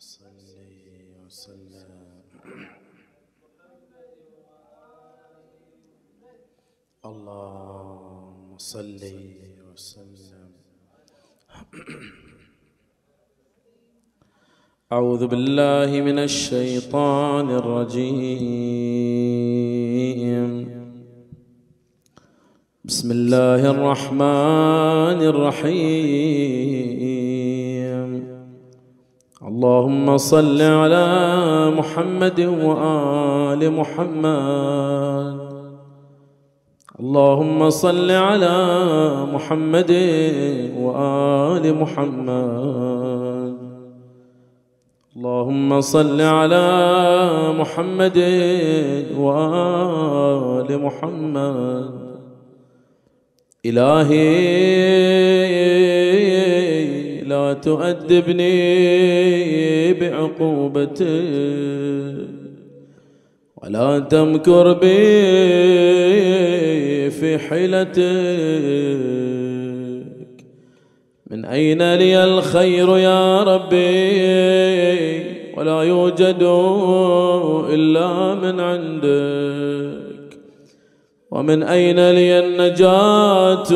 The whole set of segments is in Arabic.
صل وسلم. اللهم صل وسلم. أعوذ بالله من الشيطان الرجيم. بسم الله الرحمن الرحيم. اللهم صل على محمد وآل محمد. اللهم صل على محمد وآل محمد. اللهم صل على محمد وآل محمد. إلهي لا تؤدبني بعقوبتك ولا تمكر بي في حيلتك. من أين لي الخير يا ربي؟ ولا يوجد إلا من عندك. ومن أين لي النجاة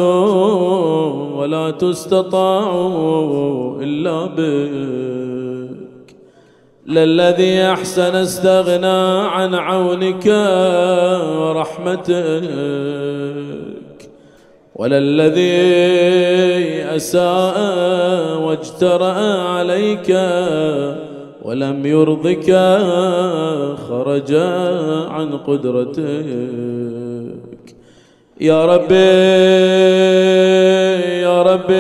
ولا تستطاع إلا بك؟ للذي أحسن استغنى عن عونك ورحمتك. وللذي أساء واجترأ عليك ولم يرضك خرج عن قدرتك. يا ربي يا ربي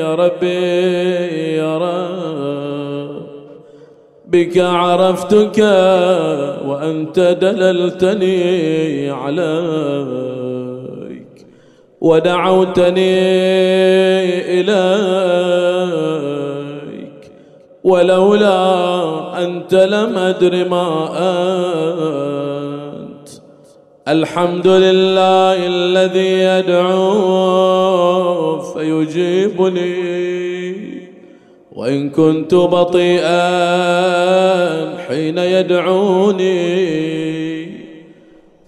يا ربي يا رب. بك عرفتك وأنت دللتني عليك ودعوتني إليك. ولولا أنت لم أدر ما أنت الحمد لله الذي يدعو فيجيبني. وإن كنت بطيئا حين يدعوني.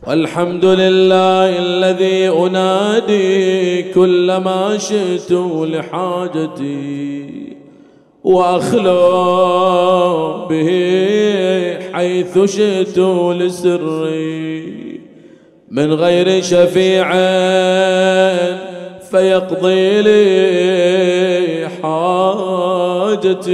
والحمد لله الذي أنادي كل ما شئت لحاجتي وأخلو به حيث شئت لسري. من غير شفيع فيقضي لي حاجتي.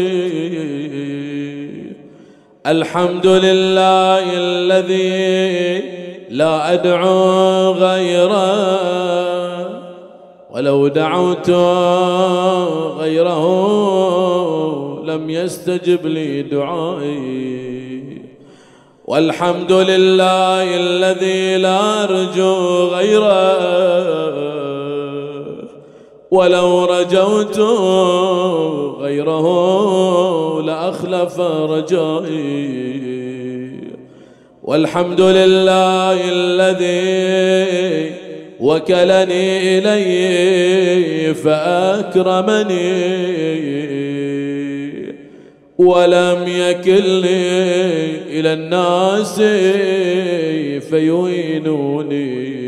الحمد لله الذي لا أدعو غيره ولو دعوت غيره لم يستجب لي دعائي. والحمد لله الذي لا أرجو غيره. ولو رجوت غيره لأخلف رجائي. والحمد لله الذي وكلني إليه فأكرمني. ولم يكلني إلى الناس فيهينوني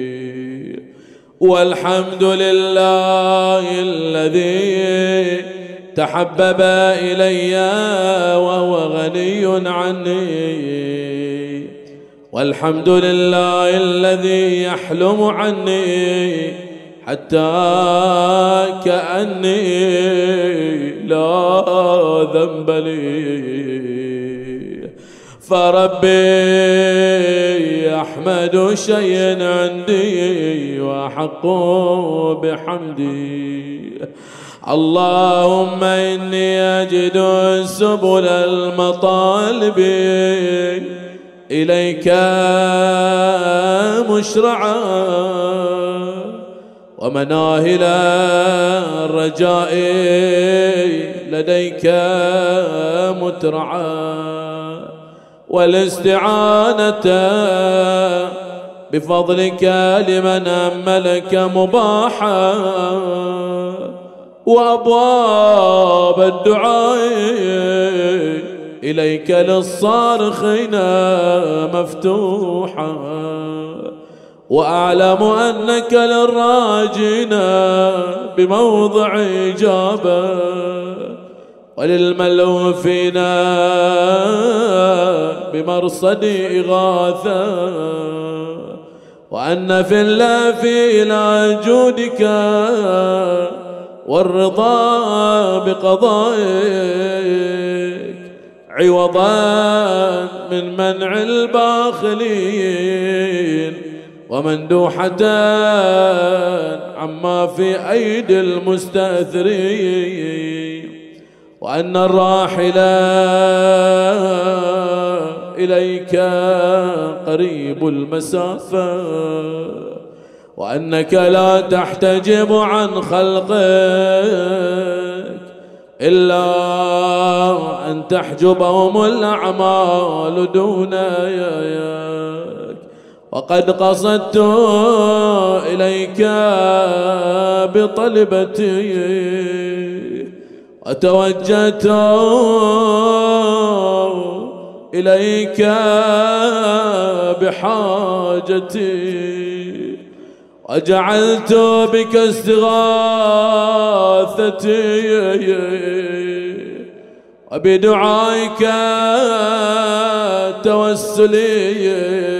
والحمد لله الذي تحبب إلي وهو غني عني. والحمد لله الذي يحلم عني. حتى كأني لا ذنب لي. فربي أحمد شيء عندي وأحق بحمدي. اللهم إني أجد سبل المطالب إليك مشرعا. ومناهل الرجاء لديك مترعى والاستعانة بفضلك لمن أملك مباحا وأبواب الدعاء إليك للصارخين مفتوحة وأعلم أنك للراجين بموضع إجابة. وللملوفين بمرصد إغاثة. وأن في الله في إلى جودك والرضا بقضائك. عوضا من منع الباخلين. ومندوحة عما في أيدي المستأثرين وأن الراحل إليك قريب المسافة. وأنك لا تحتجب عن خلقك إلا أن تحجبهم الأعمال دون ياك وقد قصدت إليك بطلبتي وتوجهت إليك بحاجتي وجعلت بك استغاثتي وبدعائك توسلي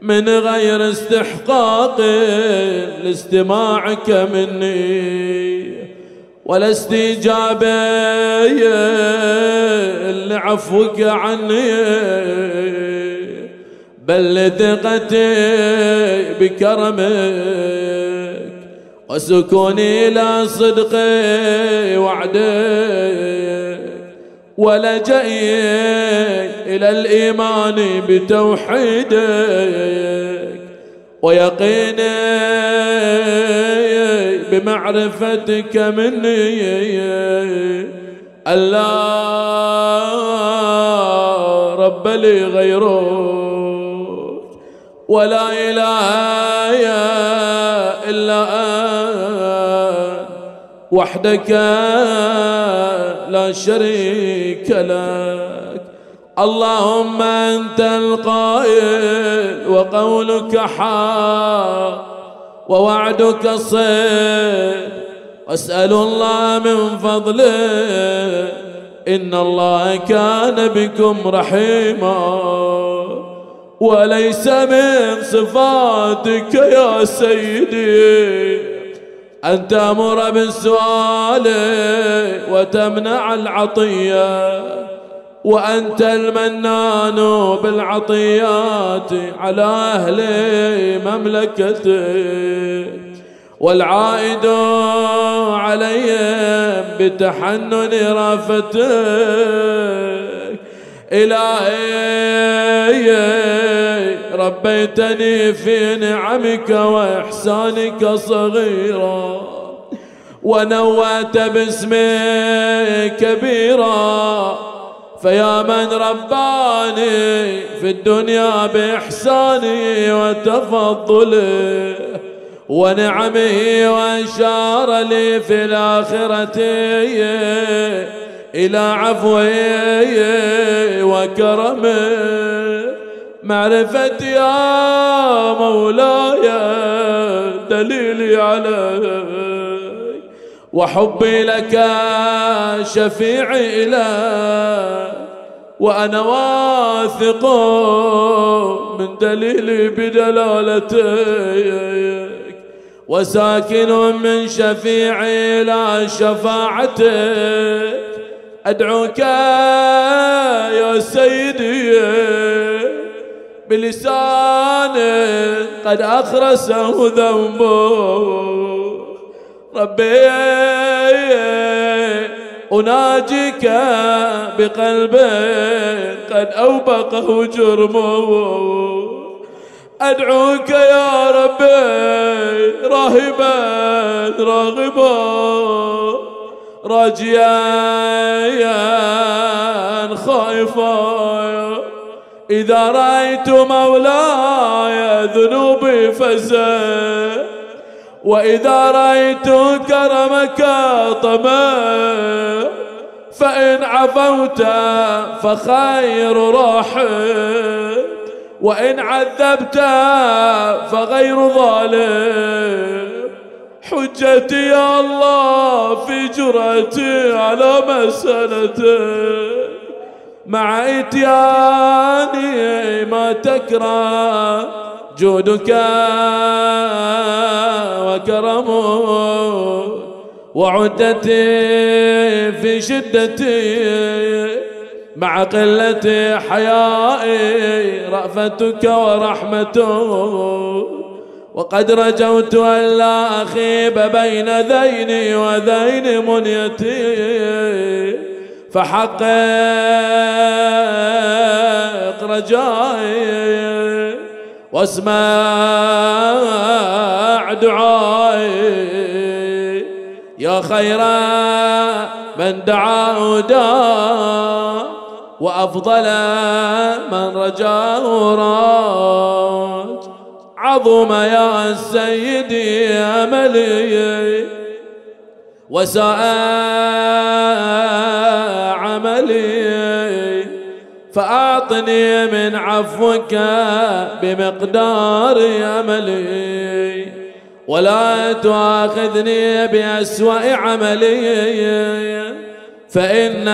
من غير استحقاق لاستماعك مني ولا استجابة لعفوك عني. بل لثقتي بكرمك وسكوني إلى صدق وعدك. ولجئي إلى الإيمان بتوحيدك ويقيني بمعرفتك مني ألا رب لي غيرك ولا إله إلا أنت وحدك لا شريك لك. اللهم أنت القائل وقولك حق ووعدك صدق واسأل الله من فضله. إن الله كان بكم رحيما. وليس من صفاتك يا سيدي. أن تأمر بالسؤال وتمنع العطية وأنت المنان بالعطيات على أهل مملكتك والعائد عليهم بتحنن رافتك إلهي ربيتني في نعمك وإحسانك صغيرا ونوأت باسمك كبيرا. فيا من رباني في الدنيا بإحسانه وتفضله ونعمه وأشار لي في الآخرة إلى عفوه وكرمه معرفتي يا مولاي دليلي عليك وحبي لك شفيعي إليك وأنا واثق من دليلي بدلالتك وساكن من شفيعي إلى شفاعتك. أدعوك يا سيدي بلسان قد أخرسه ذنبه. ربي أناجيك بقلب قد أوبقه جرمه. أدعوك يا ربي راهبا راغبا راجيا خائفا. إذا رأيت مولاي ذنوبي فزت وإذا رأيت كرمك طمع فإن عفوت فخير راحل وإن عذبت فغير ظالم. حجتي يا الله في جرأتي على مسألتك مع إتياني ما تكره جودك وكرمك وعدتي في شدتي مع قلة حيائي رأفتك ورحمتك وقد رجوت أن لا أخيب بين ذيني وذين منيتي. فحقق رجائي واسمع دعائي. يا خير من دعا ودعا وأفضل من رجاه راج. عظم يا سيدي أملي. وساء عملي فأعطني من عفوك بمقدار أملي ولا تؤاخذني بأسوأ عملي فإن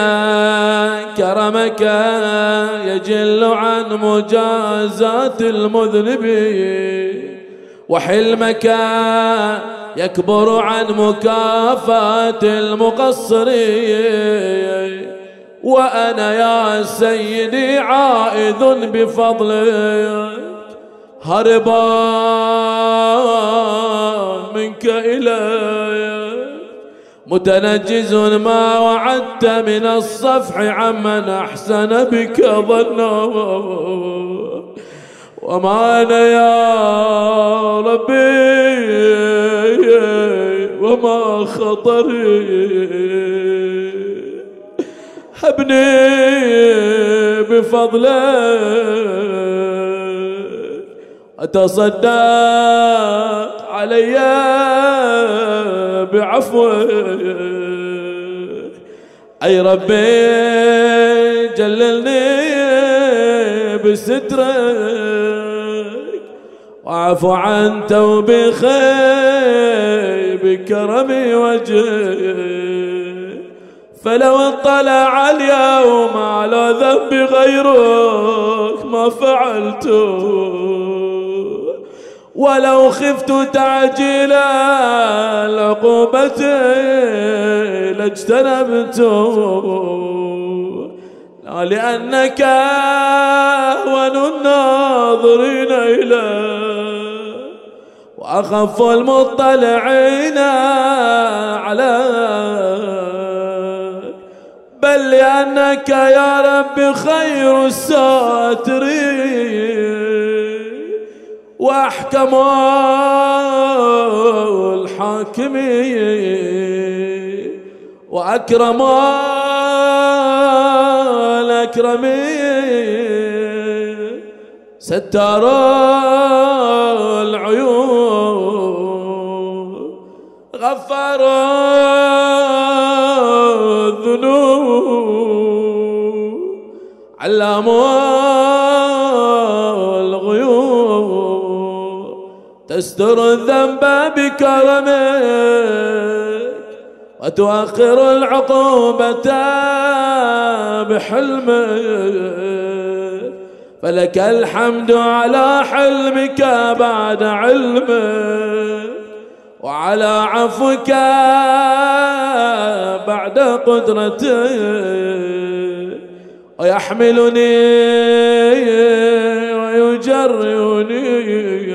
كرمك يجل عن مجازات المذنبين وحلمك يكبر عن مكافأة المقصرين وأنا يا سيدي عائذ بفضلك هربان منك إليك متنجز ما وعدت من الصفح عمن أحسن بك ظنا. وما أنا يا ربي وما خطري. هبني بفضلك أتصدق علي بعفوك أي ربي جللني بسترك. واعف عن توبخي بكرم وجهك. فلو اطلع اليوم على ذنب غيرك ما فعلته ولو خفت تعجيل العقوبة لاجتنبت. لا لأنك أهون الناظرين إليه وأخف المطلعين على بل لأنك يا رب خير الساترين وأحكم الحاكمين وأكرم الاكرمين ستار العيون. غفر علام تستر الذنب بكرمك وتؤخر العقوبة بحلمك. فلك الحمد على حلمك بعد علمك وعلى عفوك بعد قدرتك. ويحملني ويجرني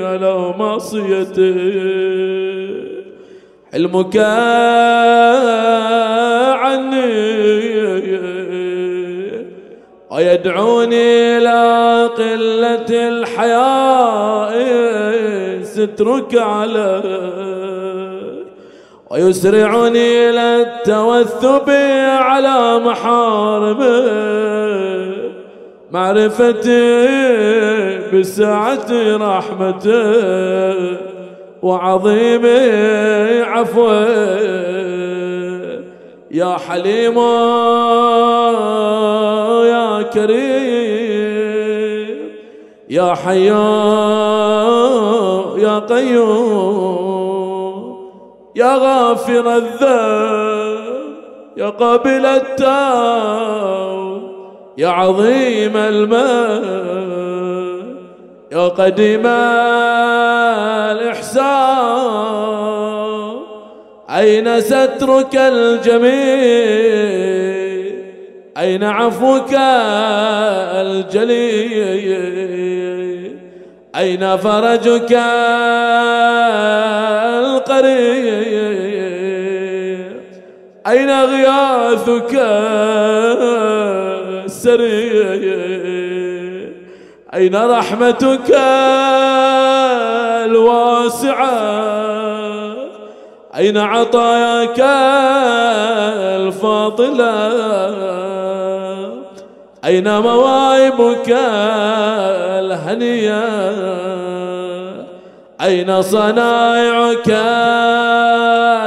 على معصيته حلمك عني ويدعوني إلى قلة الحياء سترك علي ويسرعني إلى التوثب على محارمه معرفتي بسعة رحمته وعظيم عفوه يا حليم يا كريم يا حيا يا قيوم. يا غافر الذنب يا قابل التوب يا عظيم المال يا قديم الإحسان. أين سترك الجميل؟ أين عفوك الجليل؟ أين فرجك القريب أين غياثك السريع أين رحمتك الواسعة؟ أين عطاياك الفاضلة؟ أين مواهبك الهنية؟ أين صنائعك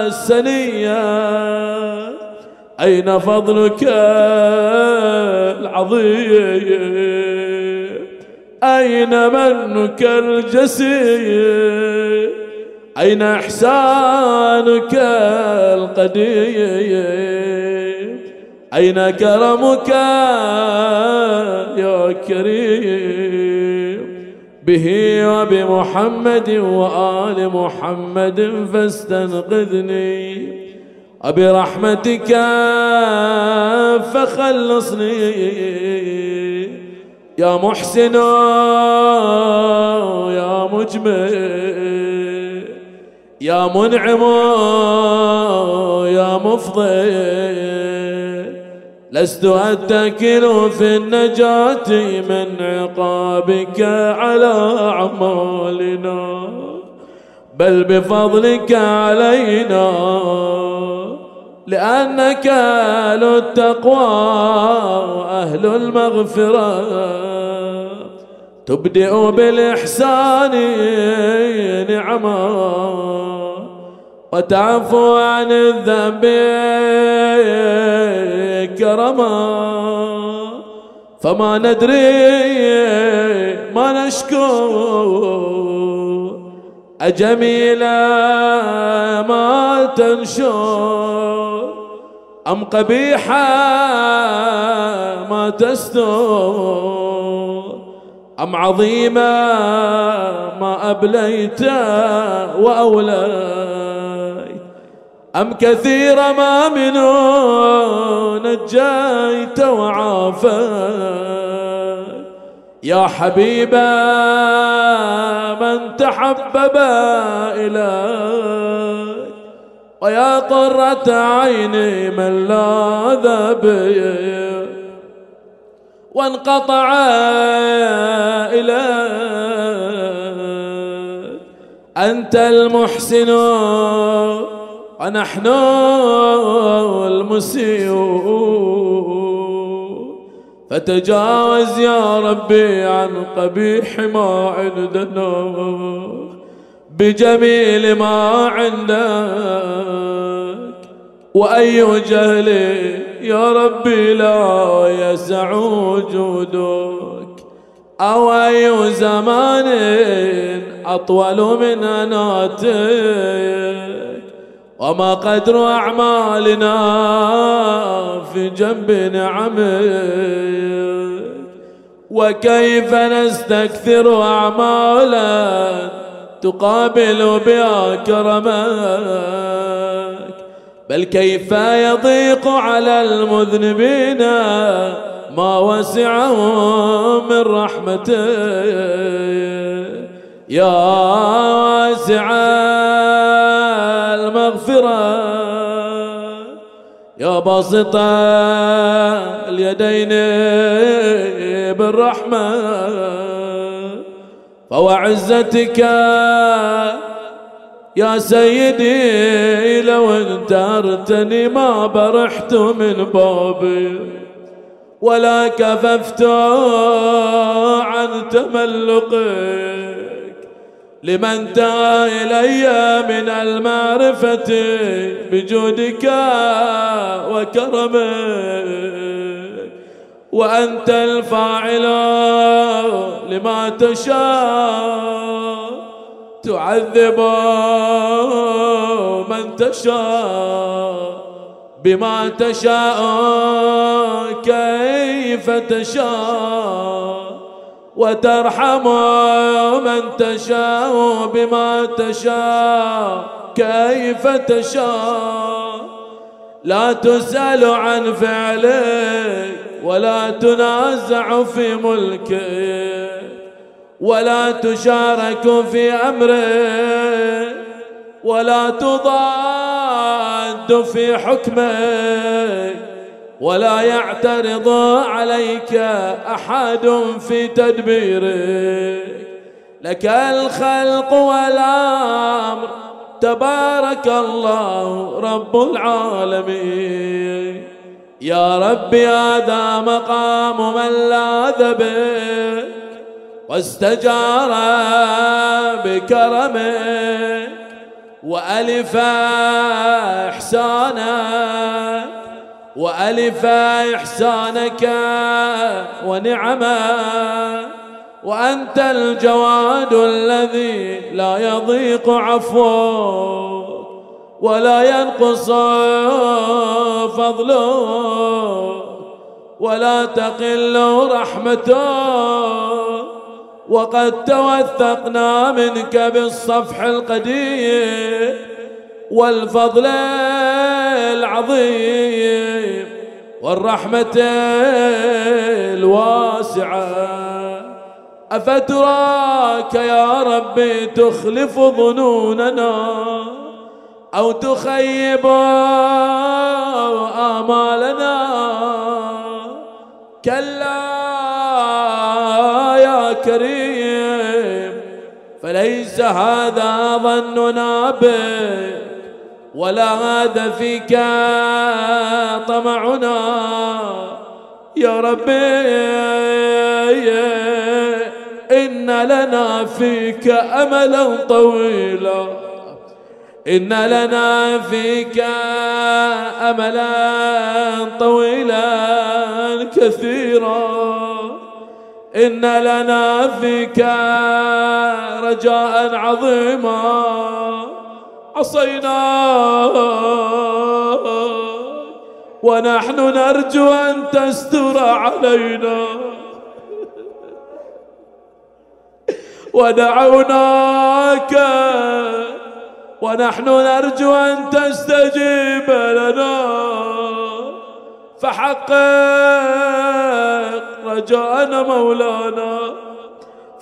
السنية؟ أين فضلك العظيم؟ أين منك الجسيم؟ أين إحسانك القديم؟ أين كرمك يا كريم؟ به وبمحمد وآل محمد فاستنقذني. وبرحمتك فخلصني. يا محسن يا مجمل يا منعم يا مفضل. لست أتكل في النجاة من عقابك على أعمالنا بل بفضلك علينا لأنك أهل التقوى أهل المغفرة. تبدئ بالإحسان نعما. وتعفو عن الذنب كرما. فما ندري ما نشكو. أجميلا ما تنشر أم قبيحا ما تستر أم عظيما ما أبليت وأوليت أم كثير ما منه نجيت وعافيت. يا حبيبا من تحبب إليك ويا قرة عيني من لاذ بي وانقطع إليك. أنت المحسن. ونحن المسيئون فتجاوز يا ربي عن قبيح ما عندنا. بجميل ما عندك. وأي جهل يا ربي لا يسع وجودك أو أي زمان أطول من أناتك. وما قدر أعمالنا في جنب نعمك وكيف نستكثر أعمالا تقابل بها كرمك؟ بل كيف يضيق على المذنبين ما وسعهم من رحمتك يا واسع باسط اليدين بالرحمة. فوعزتك يا سيدي لو انترتني ما برحت من بابي ولا كففت عن تملقي. لمن انتهى إلي من المعرفة بجودك وكرمك وأنت الفاعل لما تشاء تعذب من تشاء. بما تشاء كيف تشاء. وترحم من تشاء بما تشاء. كيف تشاء؟ لا تسأل عن فعلك ولا تنازع في ملكك ولا تشارك في أمرك ولا تضاد في حكمك. ولا يعترض عليك أحد في تدبيرك. لك الخلق والأمر تبارك الله رب العالمين. يا ربي هذا مقام من لاذ بك واستجار بكرمك وألف إحسانك وألف إحسانك ونعما وأنت الجواد الذي لا يضيق عفوك ولا ينقص فضلك ولا تقل رحمتك. وقد توثقنا منك بالصفح القديم والفضل العظيم والرحمة الواسعة. أفتراك يا ربي تخلف ظنوننا أو تخيب آمالنا؟ كلا يا كريم فليس هذا ظننا بك ولا هذا فيك طمعنا. يا ربي إن لنا فيك أملا طويلا. إن لنا فيك أملا طويلا كثيرا. إن لنا فيك رجاء عظيما. عصينا. ونحن نرجو أن تستر علينا. ودعوناك. ونحن نرجو أن تستجيب لنا. فحقق رجاءنا مولانا.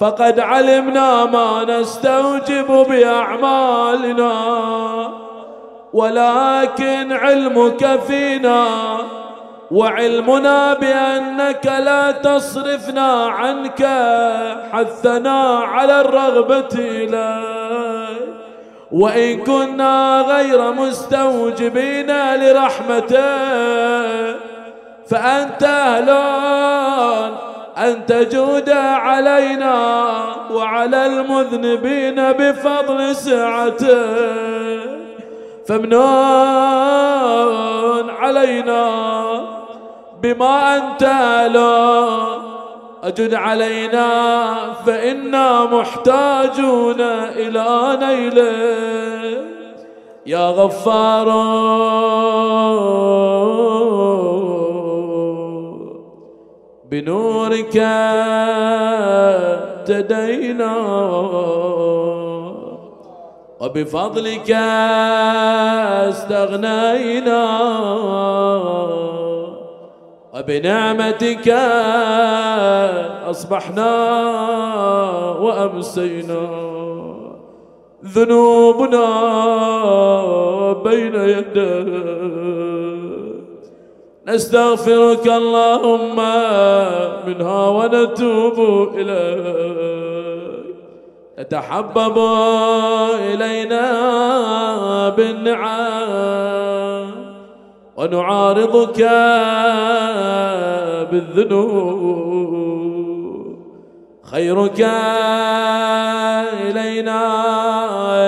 فقد علمنا ما نستوجب بأعمالنا ولكن علمك فينا وعلمنا بأنك لا تصرفنا عنك حثنا على الرغبة إليك. وإن كنا غير مستوجبين لرحمتك فأنت أهلون أن تجود علينا وعلى المذنبين بفضل سعته. فمنون علينا بما أنت لا أجد علينا فإنا محتاجون إلى نيله. يا غفار. بنورك اهتدينا وبفضلك استغنينا وبنعمتك أصبحنا وأمسينا ذنوبنا بين يديك. نستغفرك اللهم منها ونتوب إليك. تتحبب إلينا بالنعم ونعارضك بالذنوب. خيرك إلينا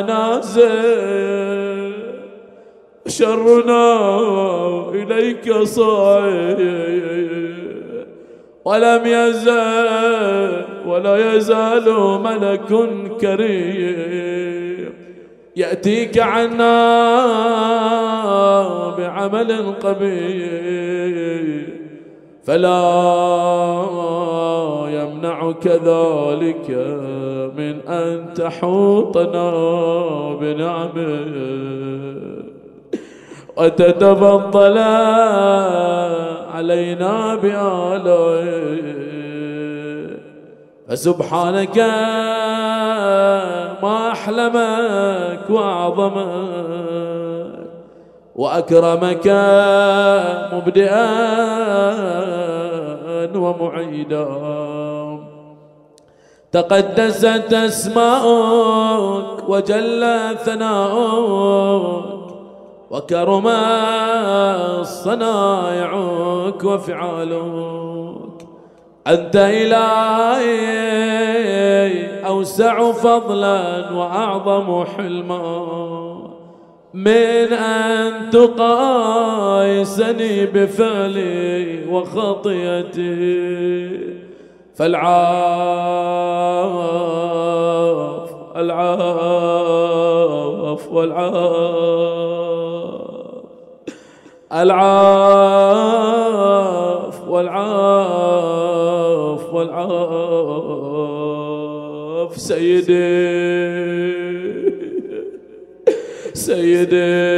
نازل. شرنا إليك صاعد ولم يزل ولا يزال ملك كريم. يأتيك عنا بعمل قبيح. فلا يمنعك ذلك من أن تحوطنا بنعمه. وتتفضل علينا بآلائه. فسبحانك ما أحلمك وأعظمك وأكرمك مبدئا ومعيدا. تقدست أسماؤك وجل ثناؤك وكرما صنائعك وفعالك. أنت إلهي أوسع فضلا وأعظم حلما. من أن تقايسني بفعلي وخطيتي. فالعاف العاف والعاف. العاف والعاف والعاف. سيدي سيدي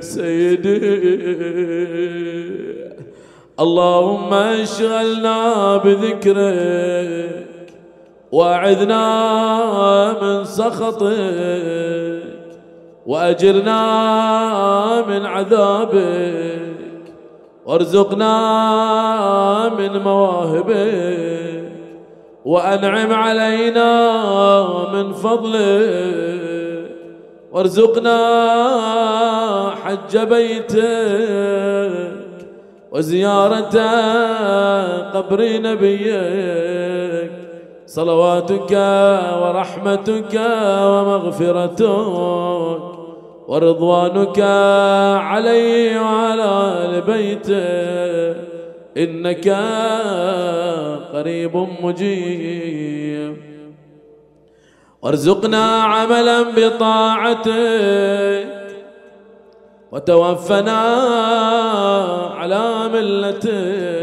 سيدي. اللهم اشغلنا بذكرك واعذنا من سخطك. وأجرنا من عذابك. وارزقنا من مواهبك. وأنعم علينا من فضلك. وارزقنا حج بيتك. وزيارة قبر نبيك. صلواتك ورحمتك ومغفرتك ورضوانك علي وعلى آل بيته. إنك قريب مجيب. وارزقنا عملا بطاعتك وتوفنا على ملتك.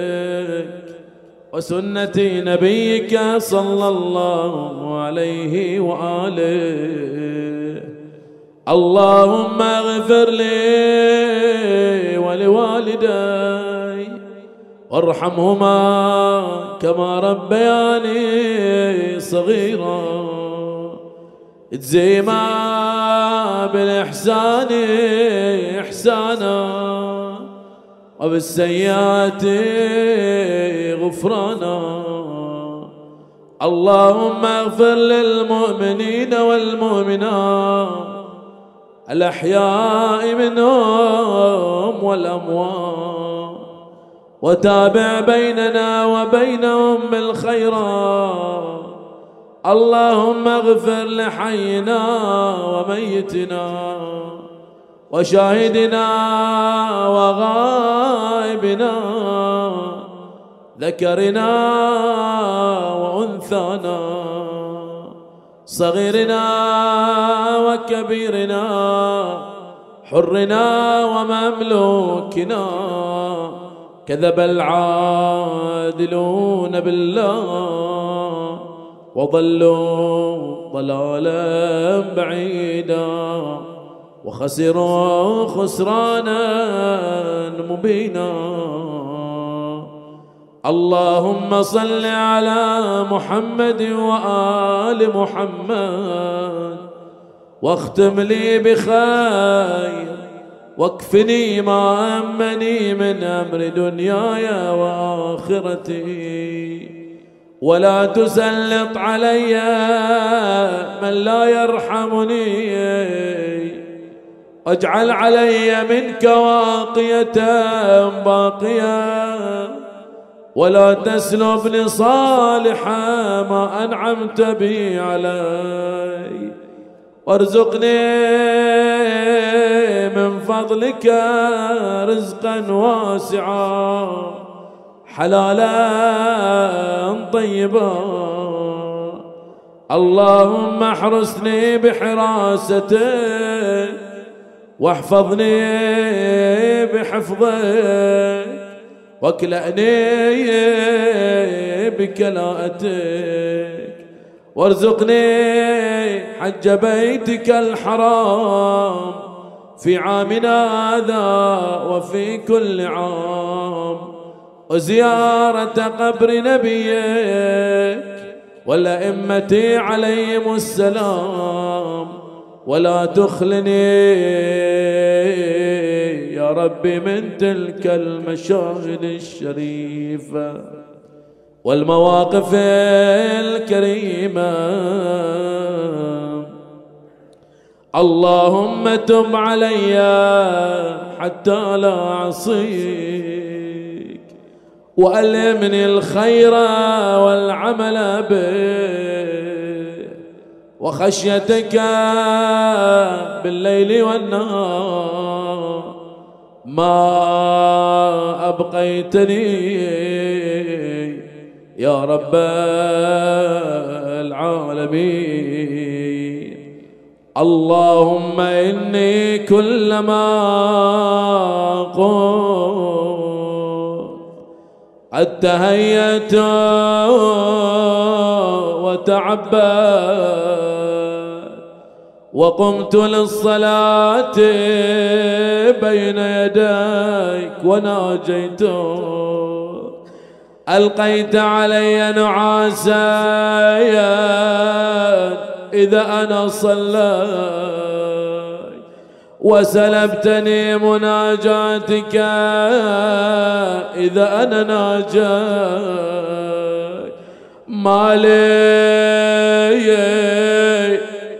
وسنة نبيك صلى الله عليه وآله. اللهم اغفر لي ولوالدي. وارحمهما كما ربياني صغيرا. اجزيما بالإحسان إحسانا. وبالسيئات غفرانا. اللهم اغفر للمؤمنين والمؤمنات الأحياء منهم والأموات. وتابع بيننا وبينهم بالخيرات. اللهم اغفر لحينا وميتنا. وشاهدنا وغائبنا ذكرنا وأنثانا صغيرنا وكبيرنا حرنا ومملوكنا كذب العادلون بالله وضلوا ضلالا بعيدا. وخسروا خسرانا مبينا. اللهم صل على محمد وآل محمد. واختم لي بخير. واكفني ما أمني من أمر دنياي وآخرتي. ولا تسلط علي من لا يرحمني. واجعل علي منك واقية باقية ولا تسلبني صالح ما أنعمت به علي. وارزقني من فضلك رزقا واسعا حلالا طيبا. اللهم احرسني بحراستك واحفظني بحفظك واكلأني بكلاءتك وارزقني حج بيتك الحرام في عامنا هذا وفي كل عام. وزيارة قبر نبيك والأئمة عليهم السلام. ولا تخلني يا ربي من تلك المشاهد الشريفة والمواقف الكريمة. اللهم تب علي حتى لا أعصيك وألمني الخير والعمل به. وخشيتك بالليل والنهار ما أبقيتني يا رب العالمين. اللهم إني كلما قلت قد تهيأت وتعبأت وقمت للصلاة بين يديك وناجيتك ألقيت علي نعاسا إذا أنا صليت. وسلبتني مناجاتك إذا أنا ناجيت. مالي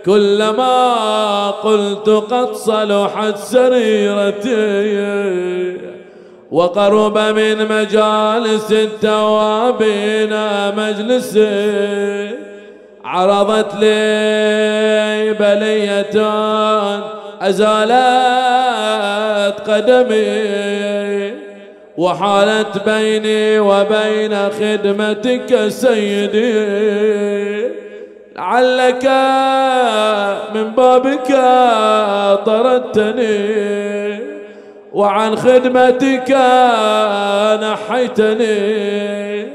كلما قلت قد صلحت سريرتي وقرب من مجالس التوابين مجلسي عرضت لي بلية أزالت قدمي وحالت بيني وبين خدمتك سيدي لعلك من بابك طردتني وعن خدمتك نحيتني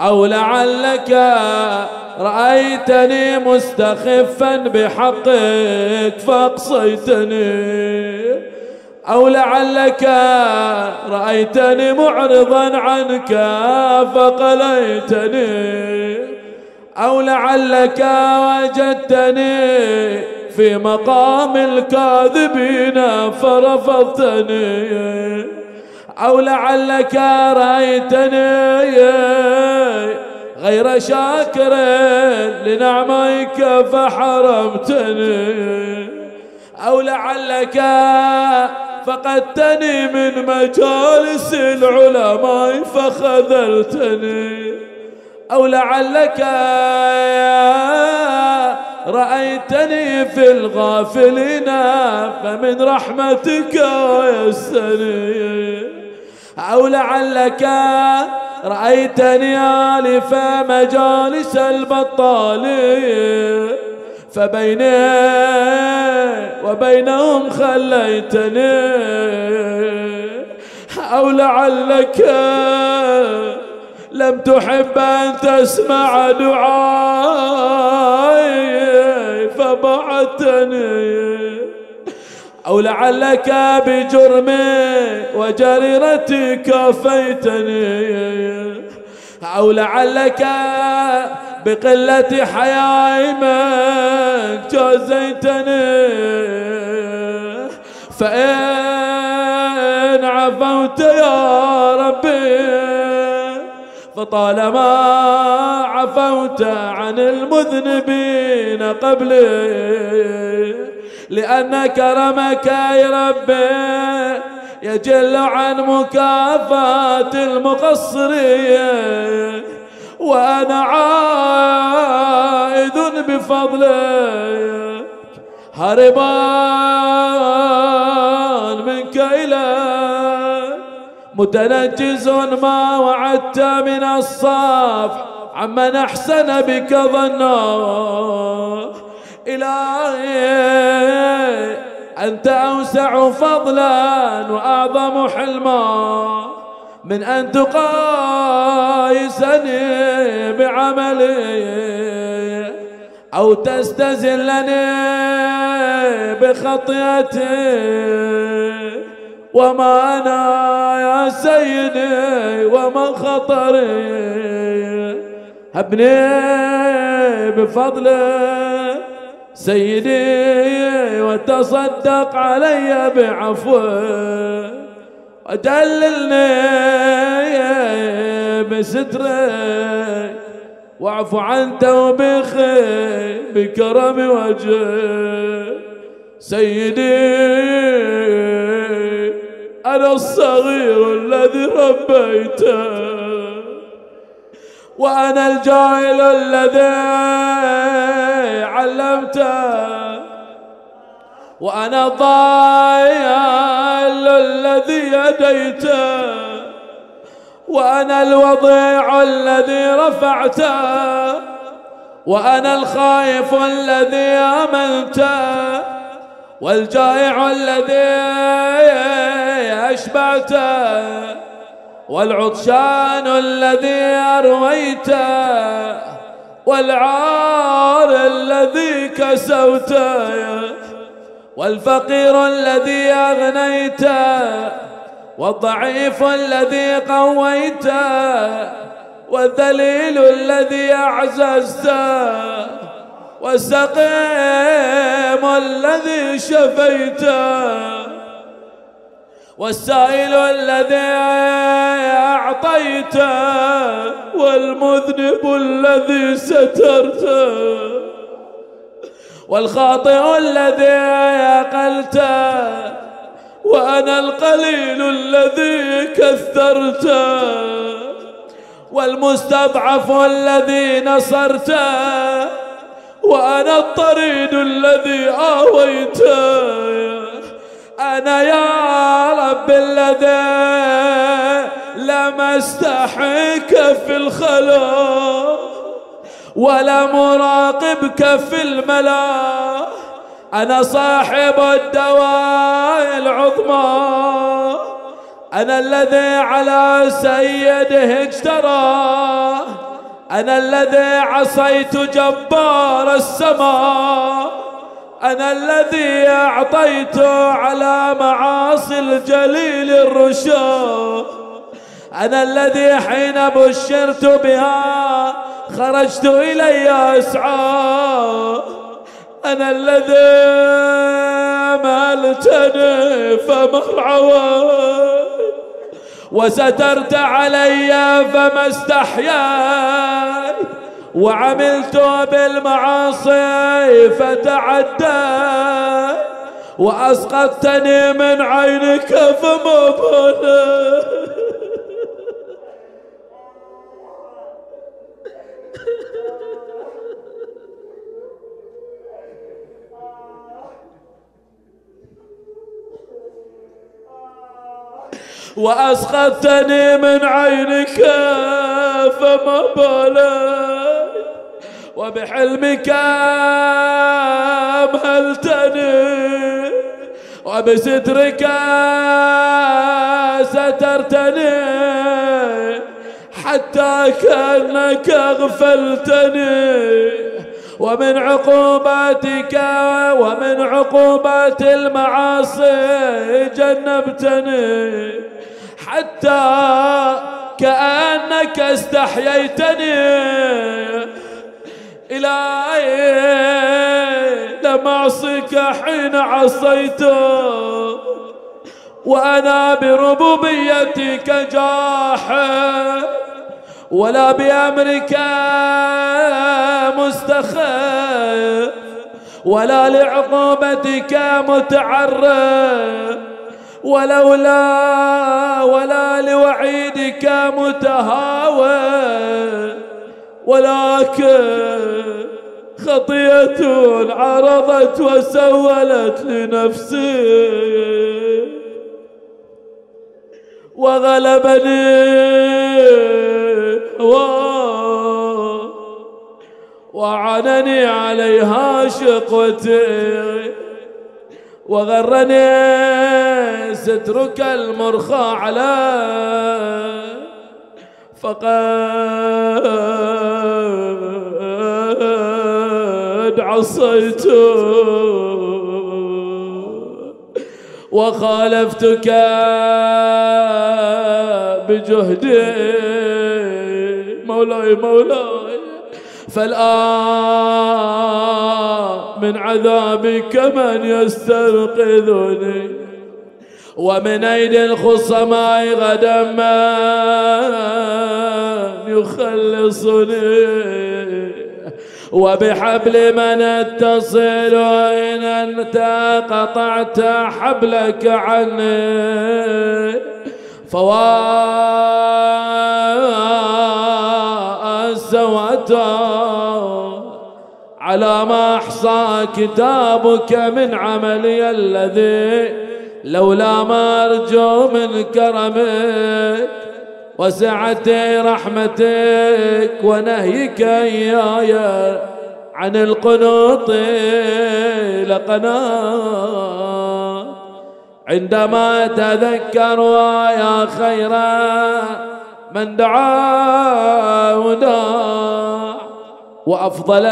أو لعلك رأيتني مستخفا بحقك فأقصيتني أو لعلك رأيتني معرضا عنك فقليتني. أو لعلك وجدتني في مقام الكاذبين فرفضتني. أو لعلك رأيتني غير شاكر لنعميك فحرمتني. أو لعلك فقدتني من مجالس العلماء فخذلتني. أو لعلك رأيتني في الغافلين فمن رحمتك يسني أو لعلك رأيتني آلف مجالس البطالين فبيني وبينهم خليتني. أو لعلك لم تحب أن تسمع دعائي فبعتني أو لعلك بجرمي وجريرتي كافيتني أو لعلك بقلة حيائي من جازيتني. فإن عفوت يا ربي فطالما عفوت عن المذنبين قبلي لأن كرمك يا ربي يجل عن مكافأة المقصرين. وأنا عائد بفضلك هربان منك إليك متنجز ما وعدت من الصفح عمن أحسن بك ظنا إلهي أنت أوسع فضلا وأعظم حلما. من أن تقايسني بعملي أو تستزلني بخطيتي. وما أنا يا سيدي وما خطري. هبني بفضله سيدي وتصدق علي بعفوه ودللني بسترك. واعف عن توبخي بكرم وجهك. سيدي أنا الصغير الذي ربيته. وأنا الجاهل الذي علمته. وأنا الضال الذي هديته وأنا الوضيع الذي رفعته. وأنا الخائف الذي آمنته. والجائع الذي أشبعته والعطشان الذي أرويته والعار الذي كسوته والفقير الذي أغنيته والضعيف الذي قويته والذليل الذي أعززته. والسقيم الذي شفيته والسائل الذي أعطيته والمذنب الذي سترته والخاطئ الذي أقلته وأنا القليل الذي كثرته والمستضعف الذي نصرته وأنا الطريد الذي آويته. أنا يا رب الذي لم أستحيك في الخلا ولا مراقبك في الملا أنا صاحب الدواء العظمى. أنا الذي على سيده اجترى. أنا الذي عصيت جبار السماء. أنا الذي أعطيت على معاصي الجليل الرشا أنا الذي حين بشرت بها خرجت إلي أسعى أنا الذي مالتني فمرعوى وسترت علي فما استحييت وعملت بالمعاصي فتعدى وأسقطتني من عينك فما بنا وأسقطتني من عينك فما بالك. وبحلمك أمهلتني. وبسترك سترتني. حتى كأنك أغفلتني. ومن عقوباتك ومن عقوبات المعاصي جنبتني. حتى كأنك استحييتني إلهي لم أعصك حين عصيته وأنا بربوبيتك جاحد ولا بأمرك مستخف ولا لعقوبتك متعرف. ولولا ولا لوعيدك متهاون ولكن خطية عرضت وسولت لنفسي. وغلبني وعنني عليها شقوتي وغرني سترك المرخى على فقد عصيت. وخالفتك بجهدي مولاي مولاي. فالآن من عذابك من يستنقذني ومن أيدي الخصماء غدا من يخلصني. وبحبل من اتصل إن أنت قطعت حبلك عني. فواسوتا على ما أحصى كتابك من عملي الذي لولا ما أرجو من كرمك وسعة رحمتك ونهيك إياي عن القنوط لقناط عندما تذكر يا خير من دعا وداع وأفضل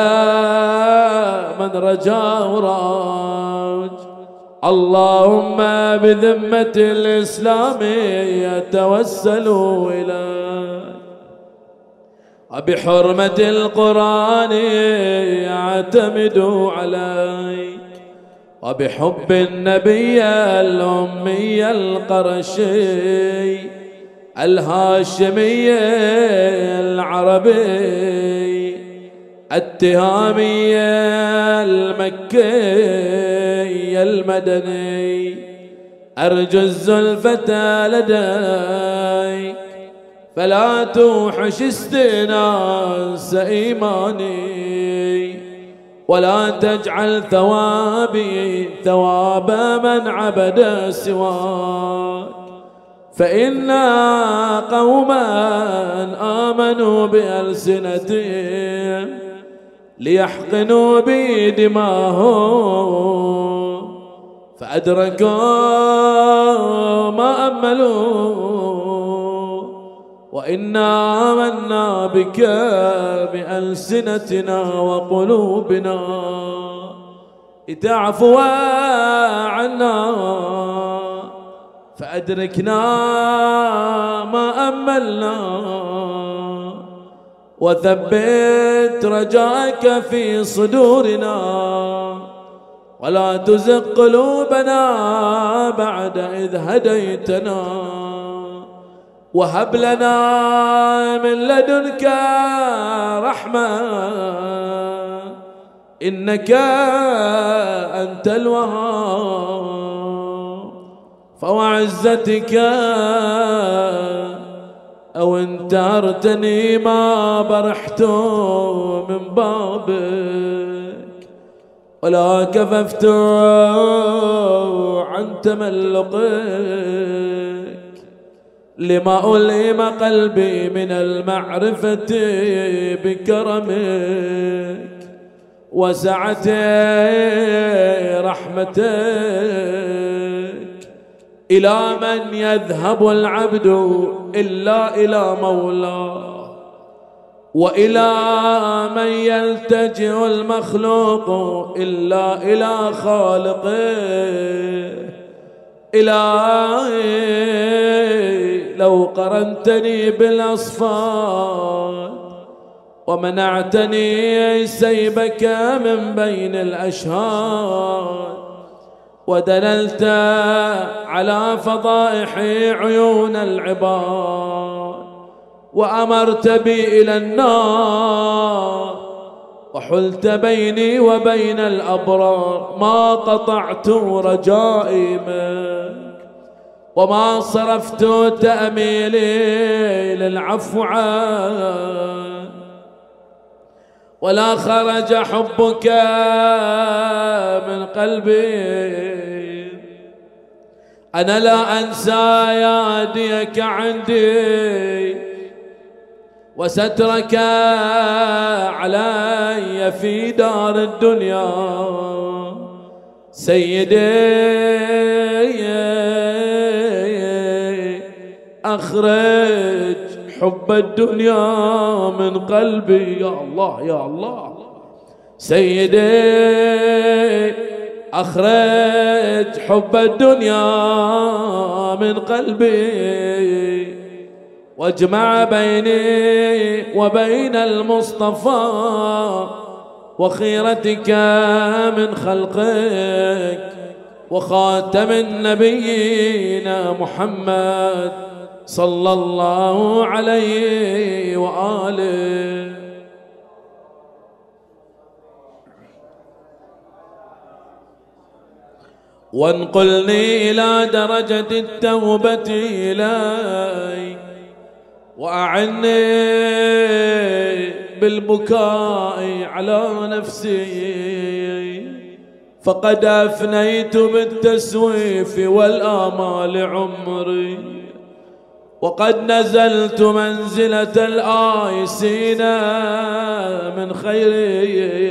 من رجا وراج. اللهم بذمة الإسلام يتوسل إليك. وبحرمة القرآن يعتمد عليك. وبحب النبي الأمي القرشي الهاشمي العربي التهامي المكي المدني. أرجو الزلفة لديك فلا توحش استناس إيماني. ولا تجعل ثوابي ثواب من عبد سواك. فإنا قوما آمنوا بألسنتهم ليحقنوا بي دماهم فأدركوا ما أملوا وإنا آمنا بك بألسنتنا وقلوبنا لتعفو عنا فأدركنا ما أملنا وثبت رجاك في صدورنا ولا تزق قلوبنا بعد إذ هديتنا وهب لنا من لدنك رحمة إنك أنت الوهاب. فوعزتك أو انتهرتني ما برحت من بابك ولا كففت عن تملقك لما ألهم قلبي من المعرفة بكرمك وسعة رحمتك. إلى من يذهب العبد إلا إلى مولاه وإلى من يلتجئ المخلوق إلا إلى خالقه. إلهي لو قرنتني بالأصفاد ومنعتني سيبك من بين الأشهاد. ودللت على فضائح عيون العباد وأمرت بي إلى النار وحلت بيني وبين الأبرار ما قطعت رجائي منك وما صرفت تأميلي للعفو عنه ولا خرج حبك من قلبي. أنا لا أنسى ياديك عندي وسترك علي في دار الدنيا. سيدي أخرج حب الدنيا من قلبي. يا الله يا الله. سيدي أخرج حب الدنيا من قلبي. واجمع بيني وبين المصطفى وخيرتك من خلقك وخاتم النبيين محمد. صلى الله عليه وآله. وانقلني إلى درجة التوبة إلي وأعني بالبكاء على نفسي. فقد أفنيت بالتسويف والآمال عمري. وقد نزلت منزلة الآيسين من خيري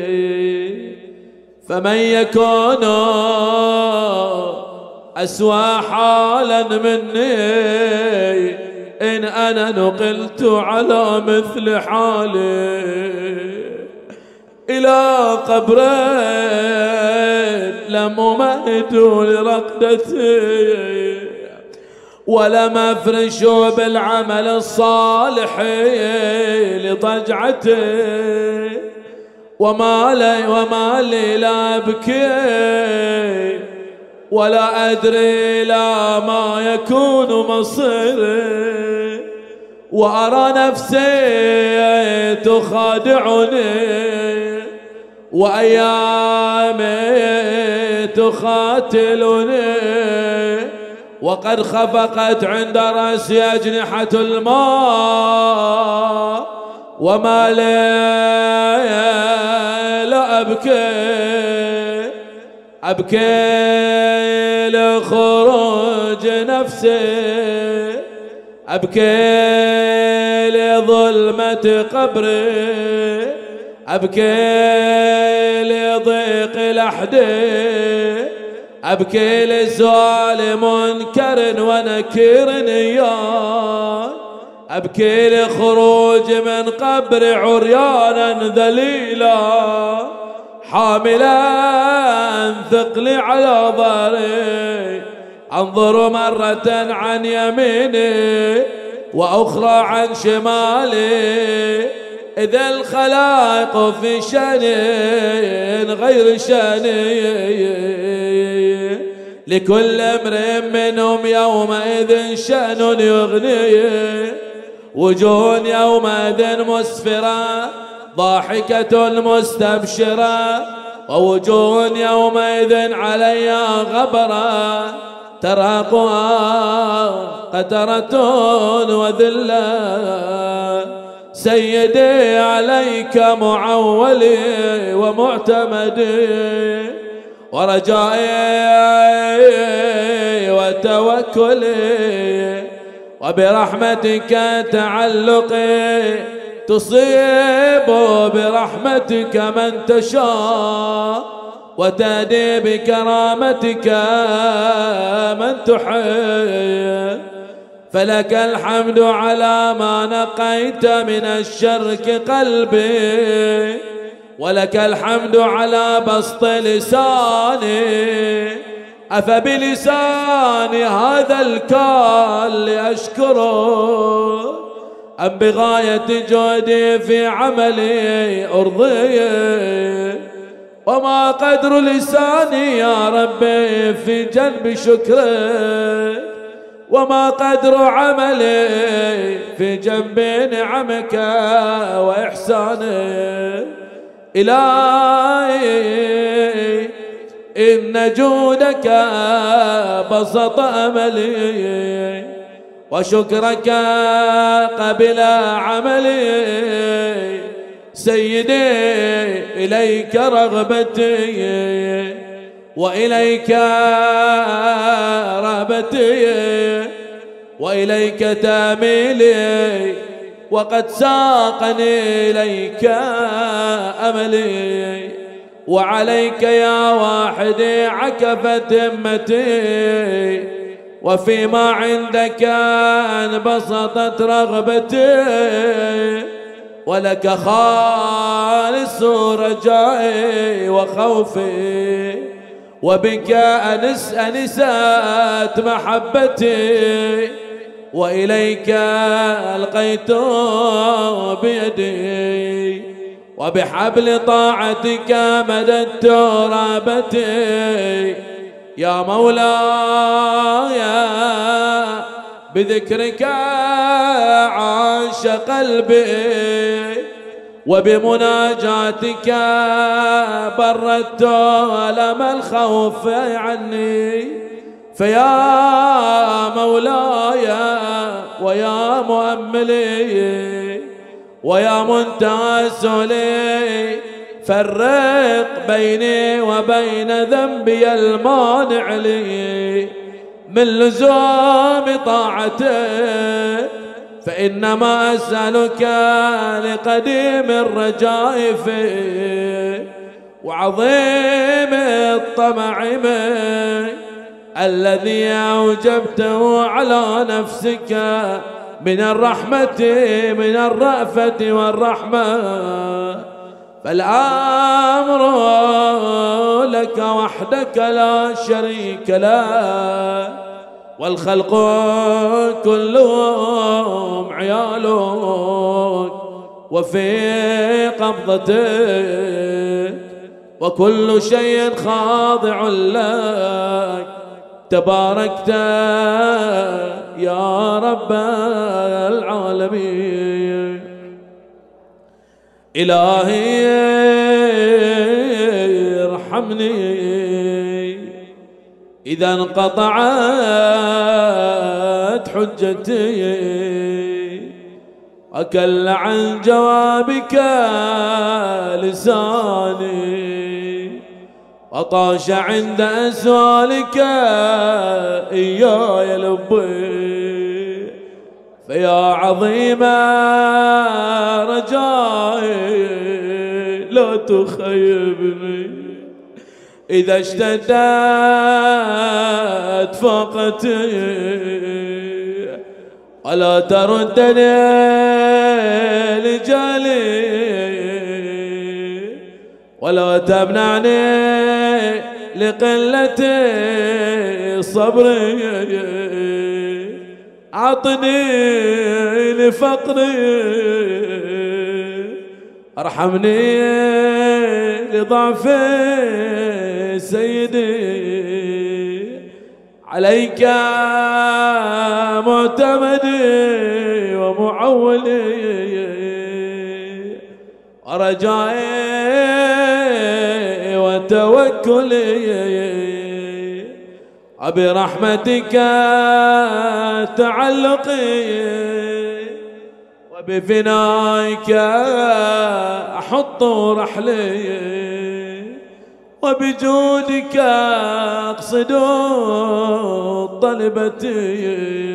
فمن يكون أسوى حالا مني إن أنا نقلت على مثل حالي. إلى قبر لم أمهد لرقدتي. ولم أفرش بالعمل الصالح لضجعته وما لي وما لي لا أبكي ولا أدري لا ما يكون مصيري. وأرى نفسي تخادعني وأيامي تخاتلني وقد خفقت عند رأسي أجنحة الماء وما لي لا أبكي أبكي لخروج نفسي أبكي لظلمة قبري أبكي لضيق لحدي أبكي لسؤال منكر ونكير يا. أبكي لخروج من قبر عريانا ذليلا. حاملا ثقلي على ظهري أنظر مرة عن يميني وأخرى عن شمالي. إذا الخلائق في شأن غير شأني. لكل امرئ منهم يومئذ شأن يغنيه. وجوه يومئذ مسفرة ضاحكة مستبشرة ووجوه يومئذ عليها غبرة. تراقها قترة وذلة. سيدي عليك معولي ومعتمدي. ورجائي وتوكلي وبرحمتك تعلقي تصيب برحمتك من تشاء وتهدي بكرامتك من تحب فلك الحمد على ما نقيت من الشرك قلبي ولك الحمد على بسط لساني أفبلساني هذا الكال أشكره أم بغاية جهدي في عملي أرضي. وما قدر لساني يا ربي في جنب شكرك وما قدر عملي في جنب نعمك وإحسانك إلهي إن جودك بسط أملي وشكرك قبل عملي. سيدي إليك رغبتي وإليك رغبتي وإليك تاميلي. وقد ساقني إليك أملي وعليك يا واحدي عكفت همتي وفيما عندك انبسطت رغبتي ولك خالص رجائي وخوفي وبك أنس أنسات محبتي وإليك ألقيت بيدي وبحبل طاعتك مددت رابتي. يا مولاي بذكرك عاش قلبي وبمناجاتك بردت ألم الخوف عني. فيا مولاي ويا مؤملي ويا منتهى فرق بيني وبين ذنبي المانع لي من لزوم طاعته فإنما أسألك لقديم الرجاء فيه وعظيم الطمع منك الذي أوجبته على نفسك من الرحمة من الرأفة والرحمة. فالأمر لك وحدك لا شريك له والخلق كلهم عيالك وفي قبضتك وكل شيء خاضع لك. تباركت يا رب العالمين. إلهي ارحمني. إذا انقطعت حجتي أكل عن جوابك لساني. وطاش عند أسؤالك إياي لبي. فيا عظيم رجائي لا تخيبني. إذا اشتدت فاقتي ولا تردني لجالي ولا تمنعني لقلة صبري. عطني لفقري. أرحمني لضعف سيدي. عليك معتمدي ومعولي. ورجائي وتوكلي وبرحمتك تعلقي وبفنائك أحط رحلي. وبجودك أقصد طلبتي.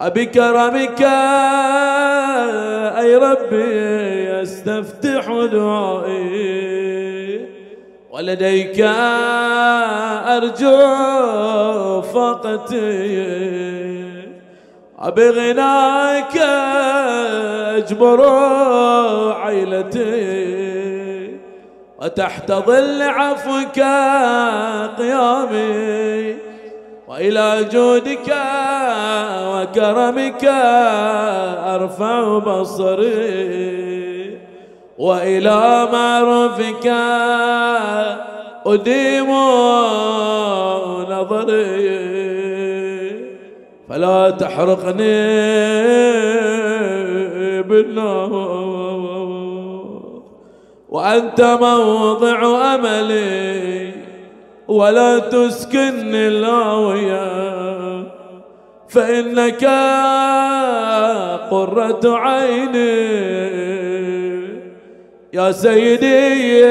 وبكرمك أي ربي أستفتح دعائي. ولديك أرجو فقتي. وبغناك أجبر عيلتي. وتحت ظل عفوك قيامي. وإلى جودك وكرمك أرفع بصري. وإلى معروفك أديم نظري. فلا تحرقني بالنار وأنت موضع أملي ولا تسكن الهاوية فإنك قرة عيني. يا سيدي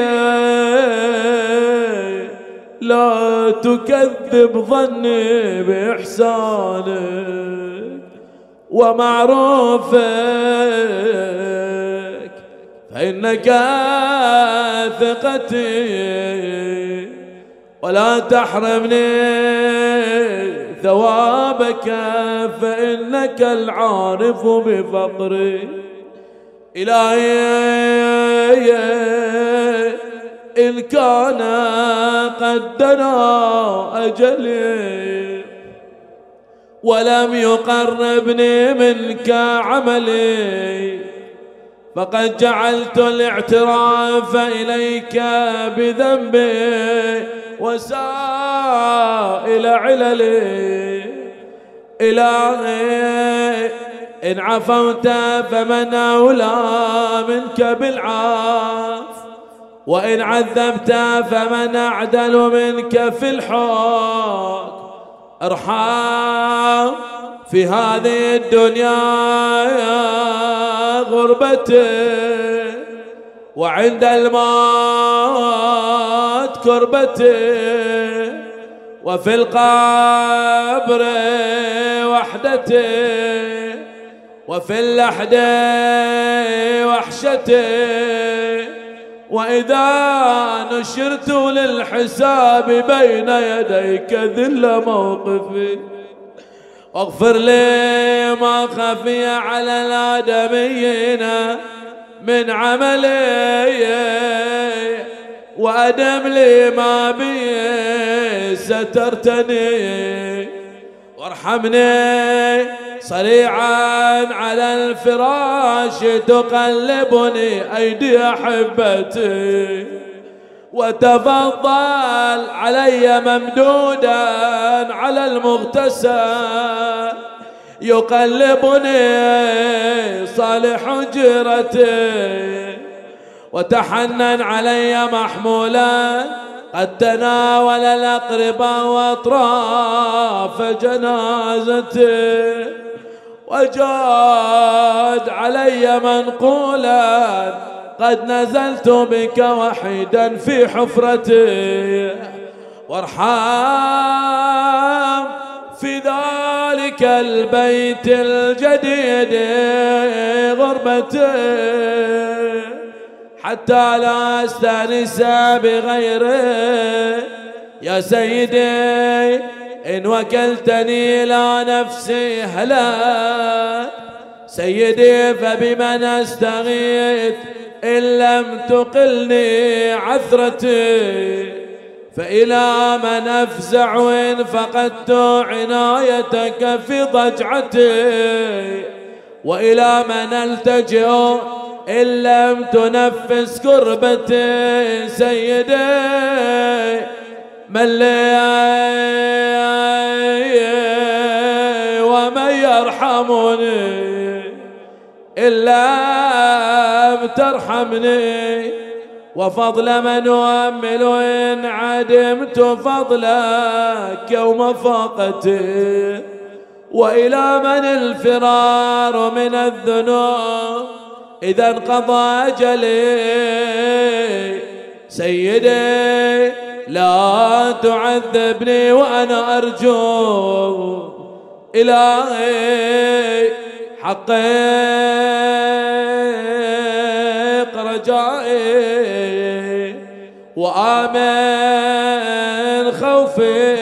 لا تكذب ظني بإحسانك ومعروفك فإنك ثقتي ولا تحرمني ثوابك فإنك العارف بفقري إلهي إن كان قد دنا أجلي ولم يقربني منك عملي فقد جعلت الاعتراف إليك بذنبي وسائل عللي. إلهي إن عفوت فمن أولى منك بالعاف وإن عذبت فمن أعدل منك في الحق ارحم في هذه الدنيا يا غربتي وعند الموت كربتي وفي القبر وحدتي وفي اللحد وحشتي وإذا نشرت للحساب بين يديك ذل موقفي. واغفر لي ما خفي على الآدميين من عملي وأدم لي ما بي سترتني. وارحمني صريعا على الفراش تقلبني أيدي أحبتي وتفضل علي ممدودا على المغتسل يقلبني صالح حجرتي وتحنن علي محمولا قد تناول الأقرباء وأطراف جنازتي. وجاد علي منقولا قد نزلت بك وحيدا في حفرتي. وارحم في ذلك البيت الجديد غربتي. حتى لا أستأنس بغيره يا سيدي إن وكلتني إلى نفسي هلاك سيدي فبمن أستغيث إن لم تقلني عثرتي؟ فإلى من أفزع إن فقدت عنايتك في ضجعتي؟ وإلى من ألتجئ إن لم تنفس كربتي؟ سيدي من ومن يرحمني إلا ترحمني. وفضل من أؤمل إن عدمت فضلك يوم فاقتي. وإلى من الفرار من الذنوب إذا انقضى أجلي. سيدي لا تعذبني وأنا أرجو إلهي حقق رجائي وآمن خوفي.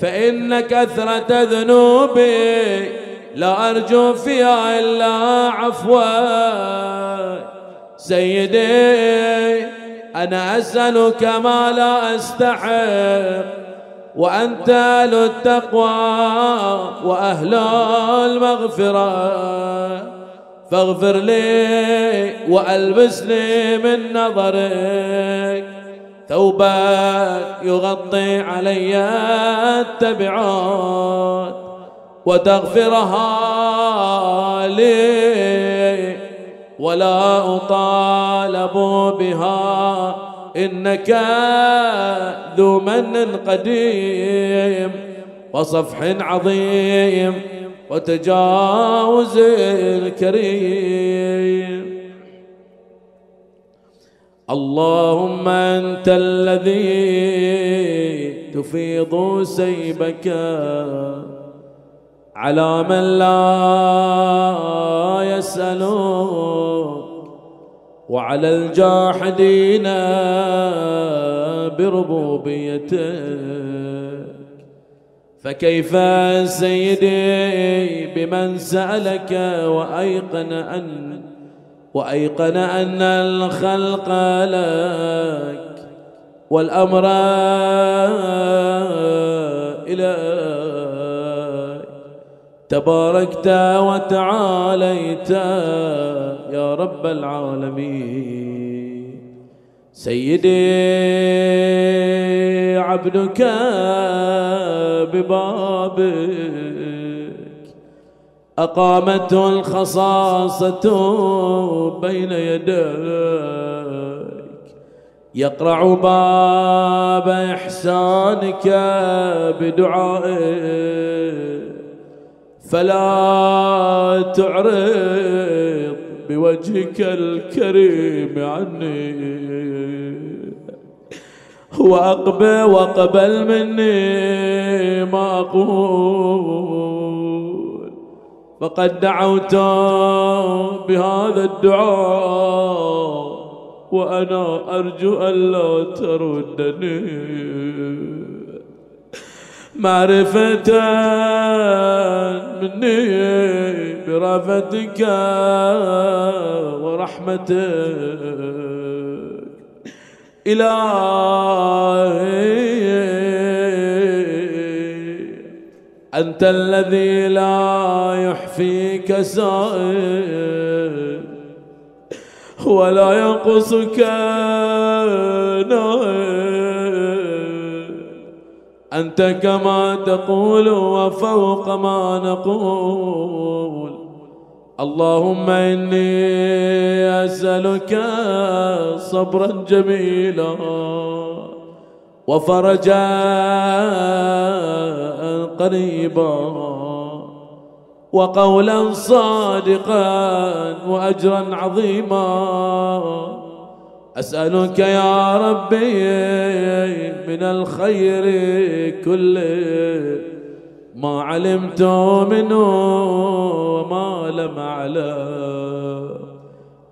فإن كثرة ذنوبي لا أرجو فيها إلا عفوا سيدي أنا أسألك ما لا أستحق وأنت أهل التقوى وأهل المغفرة. فاغفر لي وألبسني من نظرك. ثوبا يغطي علي التبعات وتغفرها لي ولا أطالب بها. إنك ذو من قديم وصفح عظيم وتجاوز كريم اللهم أنت الذي تفيض سيبك على من لا يسألون وعلى الجاحدين بربوبيتك فكيف سيدي بمن سألك وأيقن أن وأيقن أن الخلق لك والأمر إليك؟ تباركت وتعاليت يا رب العالمين. سيدي عبدك ببابك. أقامته الخصاصة بين يديك. يقرع باب إحسانك بدعائك. فلا تعرض بوجهك الكريم عني. وأقبل وقبل مني ما أقول. فقد دعوت بهذا الدعاء وأنا أرجو ألا تردني. معرفة مني برفتك ورحمتك. إلهي أنت الذي لا يحفيك سائل ولا ينقصك نائل أنت كما تقول وفوق ما نقول. اللهم إني أسألك صبرا جميلا وفرجا قريبا وقولا صادقا وأجرا عظيما. أسألك يا ربي من الخير كله. ما علمت منه وما لم أعلم.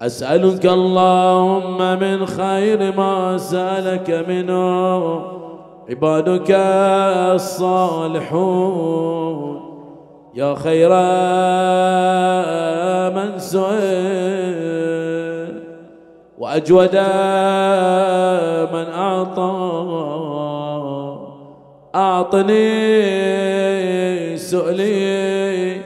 أسألك اللهم من خير ما سألك منه. عبادك الصالحون. يا خير من سئل. وأجود من أعطى. أعطني سؤلي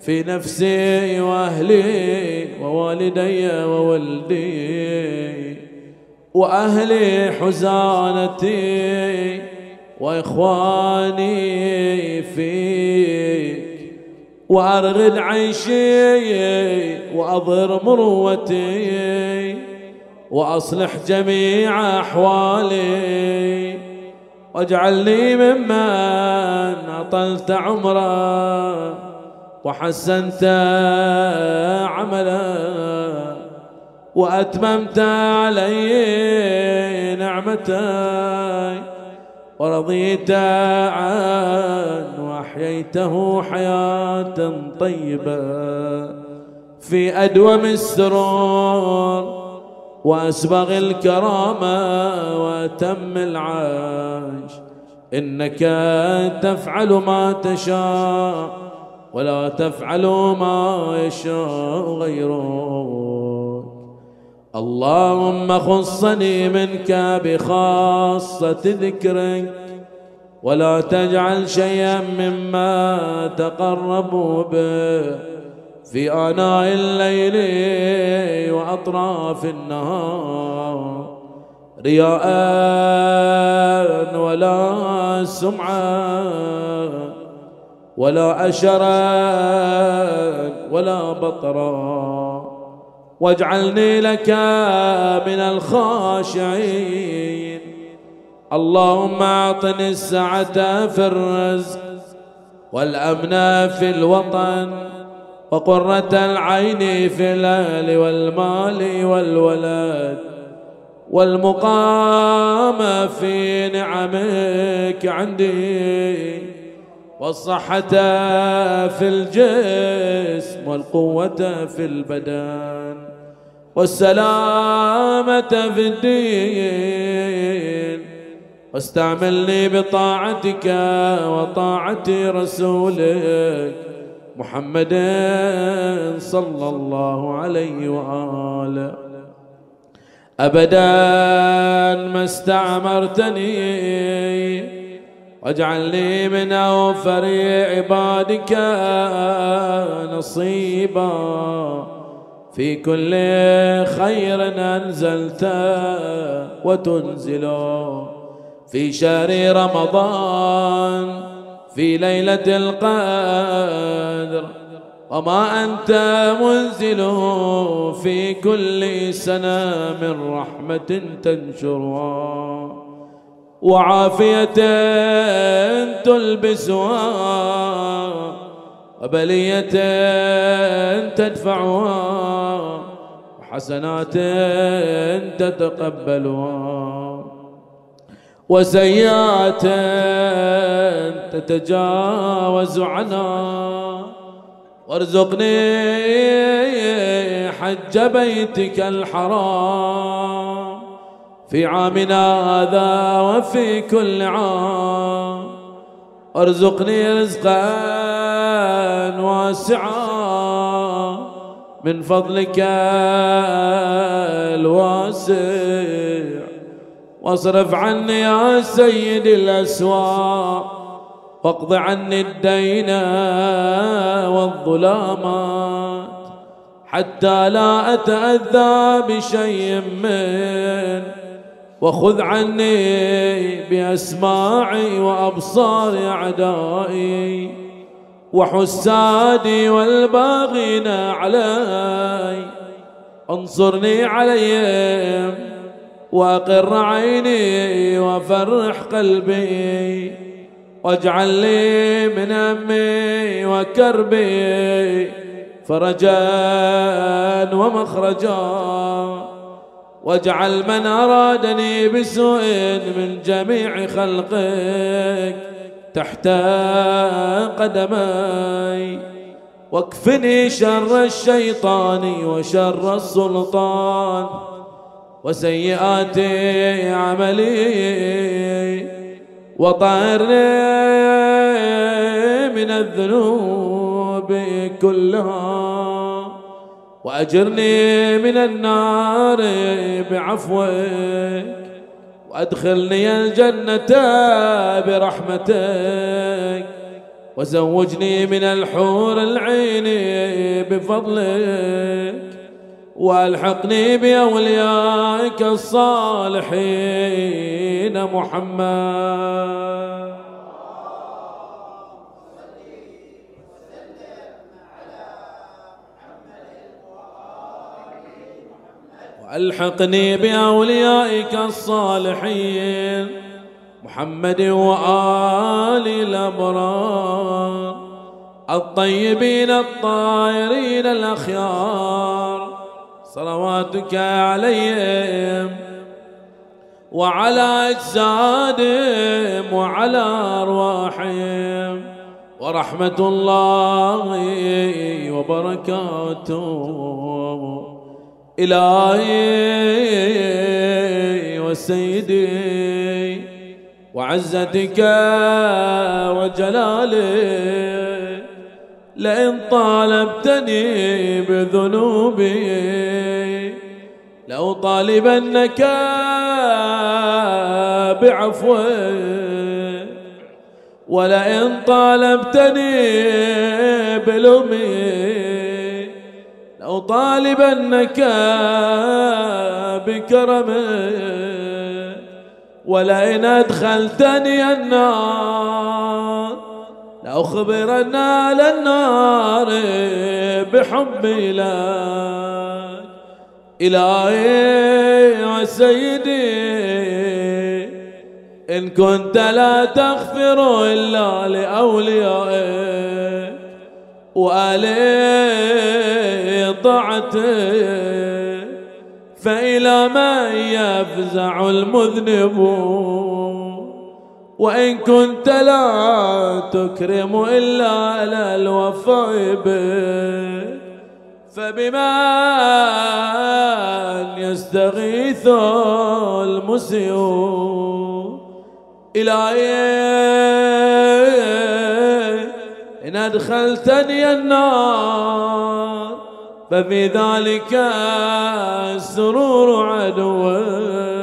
في نفسي وأهلي ووالدي وولدي وأهلي حزانتي وإخواني فيك. وأرغد عيشي وأظهر مروتي. وأصلح جميع أحوالي. واجعلني ممن أطلت عمره وحسنت عملا وأتممت علي نعمتي ورضيت عنه وأحييته حياة طيبة في أدوم السرور. وأسبغ الكرامة وأتم العيش إنك تفعل ما تشاء ولا تفعل ما يشاء غيرك. اللهم خصني منك بخاصة ذكرك ولا تجعل شيئا مما تقربوا به. في آناء الليل وأطراف النهار رياء ولا سمعة ولا أشرا ولا بطرا. واجعلني لك من الخاشعين. اللهم أعطني السعة في الرزق والأمن في الوطن. وقرة العين في الأهل والمال والولد والمقام في نعمك عندي والصحة في الجسم والقوة في البدن والسلامة في الدين. واستعملني بطاعتك وطاعة رسولك محمد صلى الله عليه وآله. أبدا ما استعمرتني واجعل لي من أوفر عبادك نصيبا. في كل خير أنزلت وتنزل. في شهر رمضان في ليلة القدر. وما أنت منزل في كل سنة من رحمة تنشرها. وعافية تلبسها. وبلية تدفعها. وحسنات تتقبلها. وسيئات تتجاوز عنها وارزقني حج بيتك الحرام في عامنا هذا وفي كل عام. وارزقني رزقا واسعا من فضلك الواسع. واصرف عني يا سيدي الأسواق واقض عني الدين والظلامات حتى لا أتأذى بشيء من وخذ عني بأسماعي وأبصار أعدائي وحسادي والباغين علي انصرني عليهم وأقر عيني وفرح قلبي واجعل لي من همي وكربي فرجا ومخرجا واجعل من أرادني بسوء من جميع خلقك تحت قدمي واكفني شر الشيطان وشر السلطان وسيئات عملي وطهرني من الذنوب كلها وأجرني من النار بعفوك وأدخلني الجنة برحمتك وزوجني من الحور العين بفضلك والحقني بأوليائك الصالحين محمد. والحقني بأوليائك الصالحين محمد وآل الأبرار الطيبين الطاهرين الأخيار صلواتك عليهم وعلى أجسادهم وعلى أرواحهم ورحمة الله وبركاته. إلهي وسيدي وعزتك وجلالك لئن طالبتني بذنوبي لو طالبنك بعفوك ولئن طالبتني بلومي لو طالبنك بكرمك ولئن أدخلتني النار. لأخبرن على النار بحبي لك إلهي وسيدي إن كنت لا تغفر إلا لأوليائك وآلي طاعتك فإلى من يفزع المذنب؟ وإن كنت لا تكرم إلا على الوفاء به فبمن يستغيث المسيء إلهي إن أدخلتني النار ففي ذلك سرور عدوه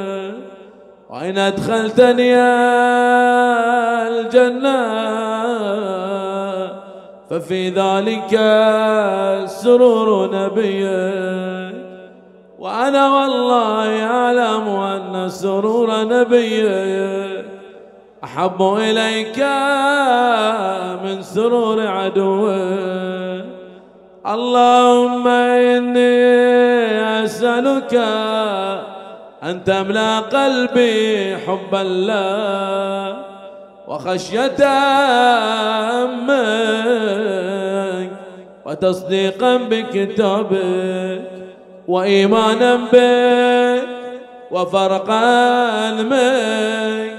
وإن أدخلتني الجنة ففي ذلك سرور نبيك. وأنا والله أعلم أن سرور نبيك أحب إليك من سرور عدوك. اللهم إني أسألك أن تملأ قلبي حبا لك وخشية منك وتصديقا بكتابك وإيمانا بك وفرقا منك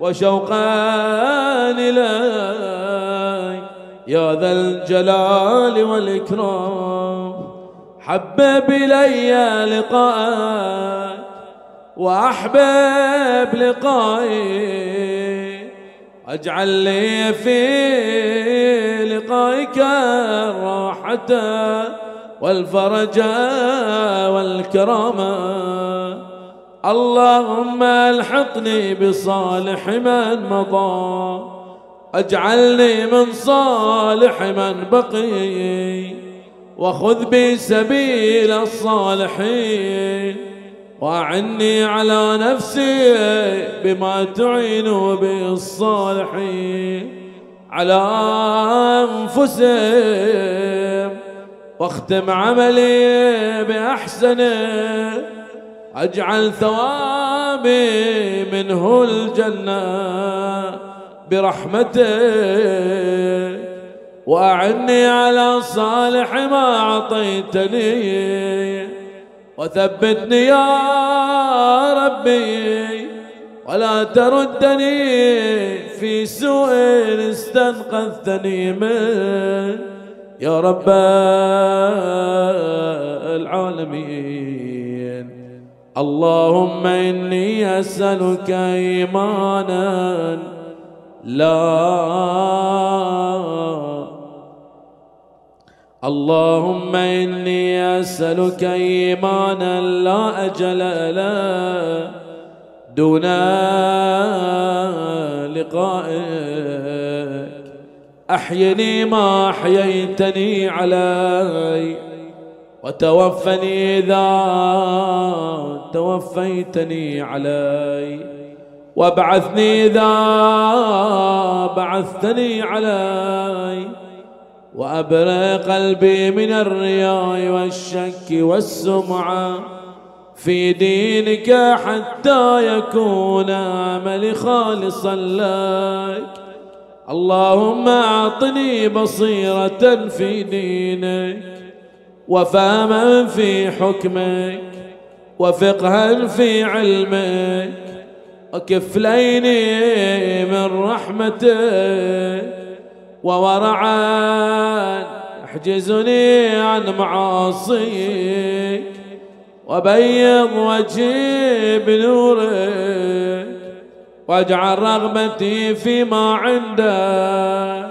وشوقا إليك. يا ذا الجلال والإكرام حبب إلي لقاءك وأحبب لقائي اجعل لي في لقائك الراحة والفرج والكرامة. اللهم ألحقني بصالح من مضى اجعلني من صالح من بقي وخذ بسبيل الصالحين. وأعني على نفسي بما تعين به الصالحين على أنفسهم. واختم عملي باحسنه أجعل ثوابي منه الجنة برحمتك. وأعني على صالح ما أعطيتني. وثبتني يا ربي ولا تردني في سوء استنقذتني منه يا رب العالمين. اللهم إني أسألك إيمانا لا اللهم إني أسألك إيمانا لا أجل له دون لقائك. أحيني ما أحييتني علي وتوفني إذا توفيتني علي وابعثني إذا بعثتني علي وأبرى قلبي من الرياء والشك والسمعة. في دينك حتى يكون عملي خالصا لك. اللهم أعطني بصيرة في دينك وفهما في حكمك وفقها في علمك. وكفلين من رحمتك. وورعا احجزني عن معاصيك وبيض وجهي بنورك واجعل رغبتي فيما عندك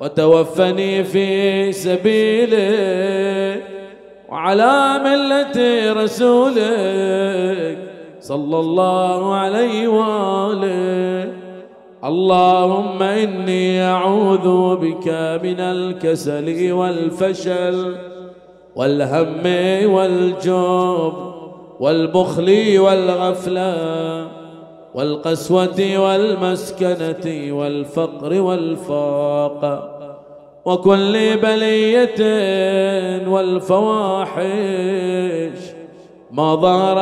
وتوفني في سبيلك وعلى ملة رسولك صلى الله عليه وآله. اللهم إني أعوذ بك من الكسل والفشل والهم والجوب والبخل والغفلة والقسوة والمسكنة والفقر والفاقة وكل بلية والفواحش ما ظهر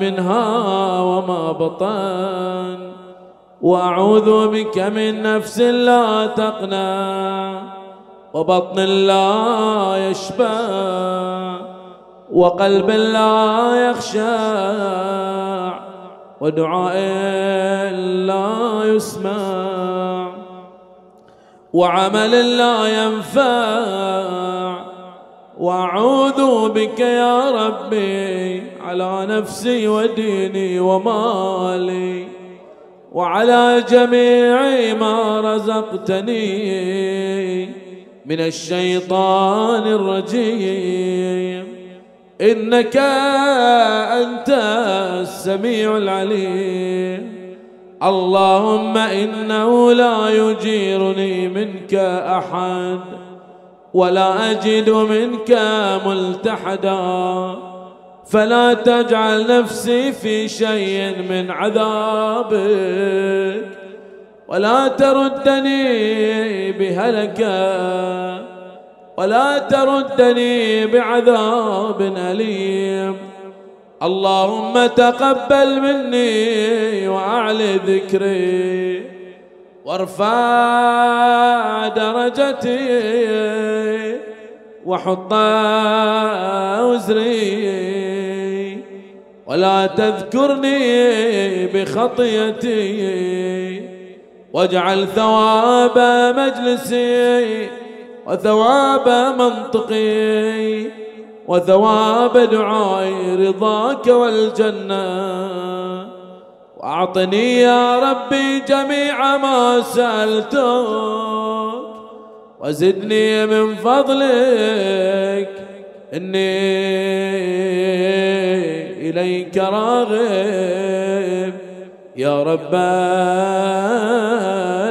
منها وما بطن وأعوذ بك من نفس لا تقنى وبطن لا يشبع وقلب لا يخشع ودعاء لا يسمع وعمل لا ينفع وأعوذ بك يا ربي على نفسي وديني ومالي وعلى جميع ما رزقتني من الشيطان الرجيم. إنك أنت السميع العليم. اللهم إنه لا يجيرني منك أحد ولا أجد منك ملتحدا. فلا تجعل نفسي في شيء من عذابك ولا تردني بهلكه ولا تردني بعذاب أليم. اللهم تقبل مني وأعلي ذكري وارفع درجتي وحط وزري ولا تذكرني بخطيتي. واجعل ثواب مجلسي وثواب منطقي وثواب دعائي رضاك والجنة. وأعطني يا ربي جميع ما سألتك وزدني من فضلك. إني إليك راغب يا رب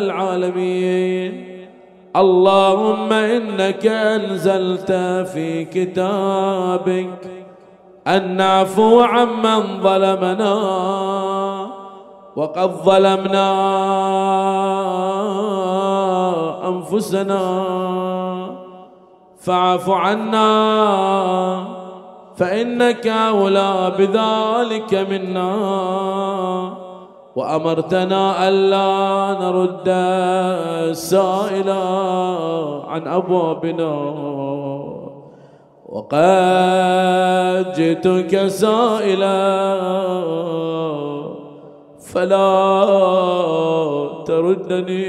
العالمين. اللهم إنك أنزلت في كتابك أن نعفو عمن ظلمنا وقد ظلمنا أنفسنا. فاعف عنا فإنك أولى بذلك منا. وأمرتنا ألا نرد السائلا عن أبوابنا. وقد جئتك سائلا فلا تردني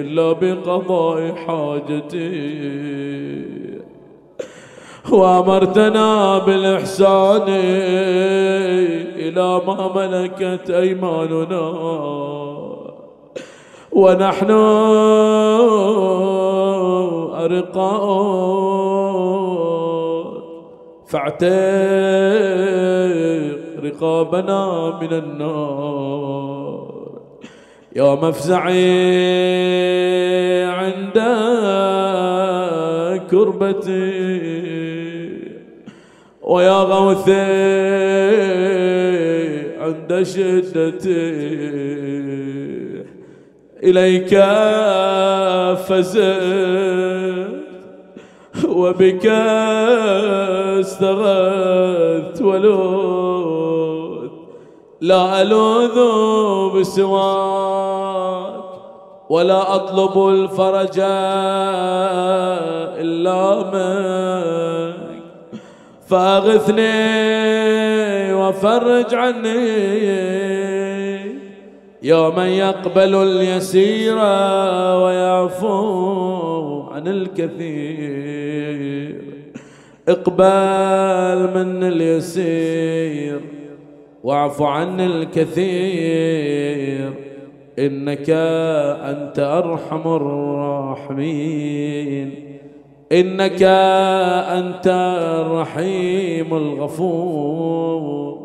إلا بقضاء حاجتي. وأمرتنا بالإحسان إلى ما ملكت أيماننا. ونحن أرقاء. فاعتق رقابنا من النار. يا مفزعي عند كربتي. ويا غوثي عند شدتي. إليك فزت وبك استغثت ولوذ لا ألوذ بسواك ولا أطلب الفرج إلا منك. فأغثني وفرج عني. يا من يقبل اليسير ويعفو عن الكثير. اقبل من اليسير. واعف عن الكثير إنك أنت أرحم الراحمين. إنك أنت الرحيم الغفور.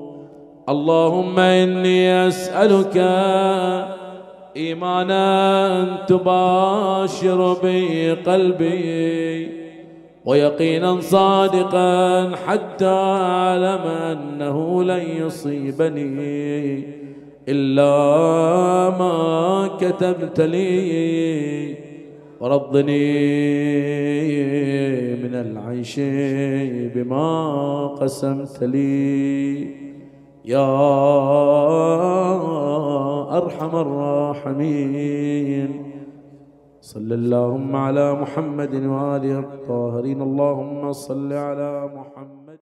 اللهم إني أسألك إيمانا تباشر به قلبي ويقينا صادقا حتى أعلم أنه لن يصيبني إلا ما كتبت لي. ورضني من العيش بما قسمت لي. يا أرحم الراحمين. صل اللهم على محمد وآله الطاهرين. اللهم صل على محمد.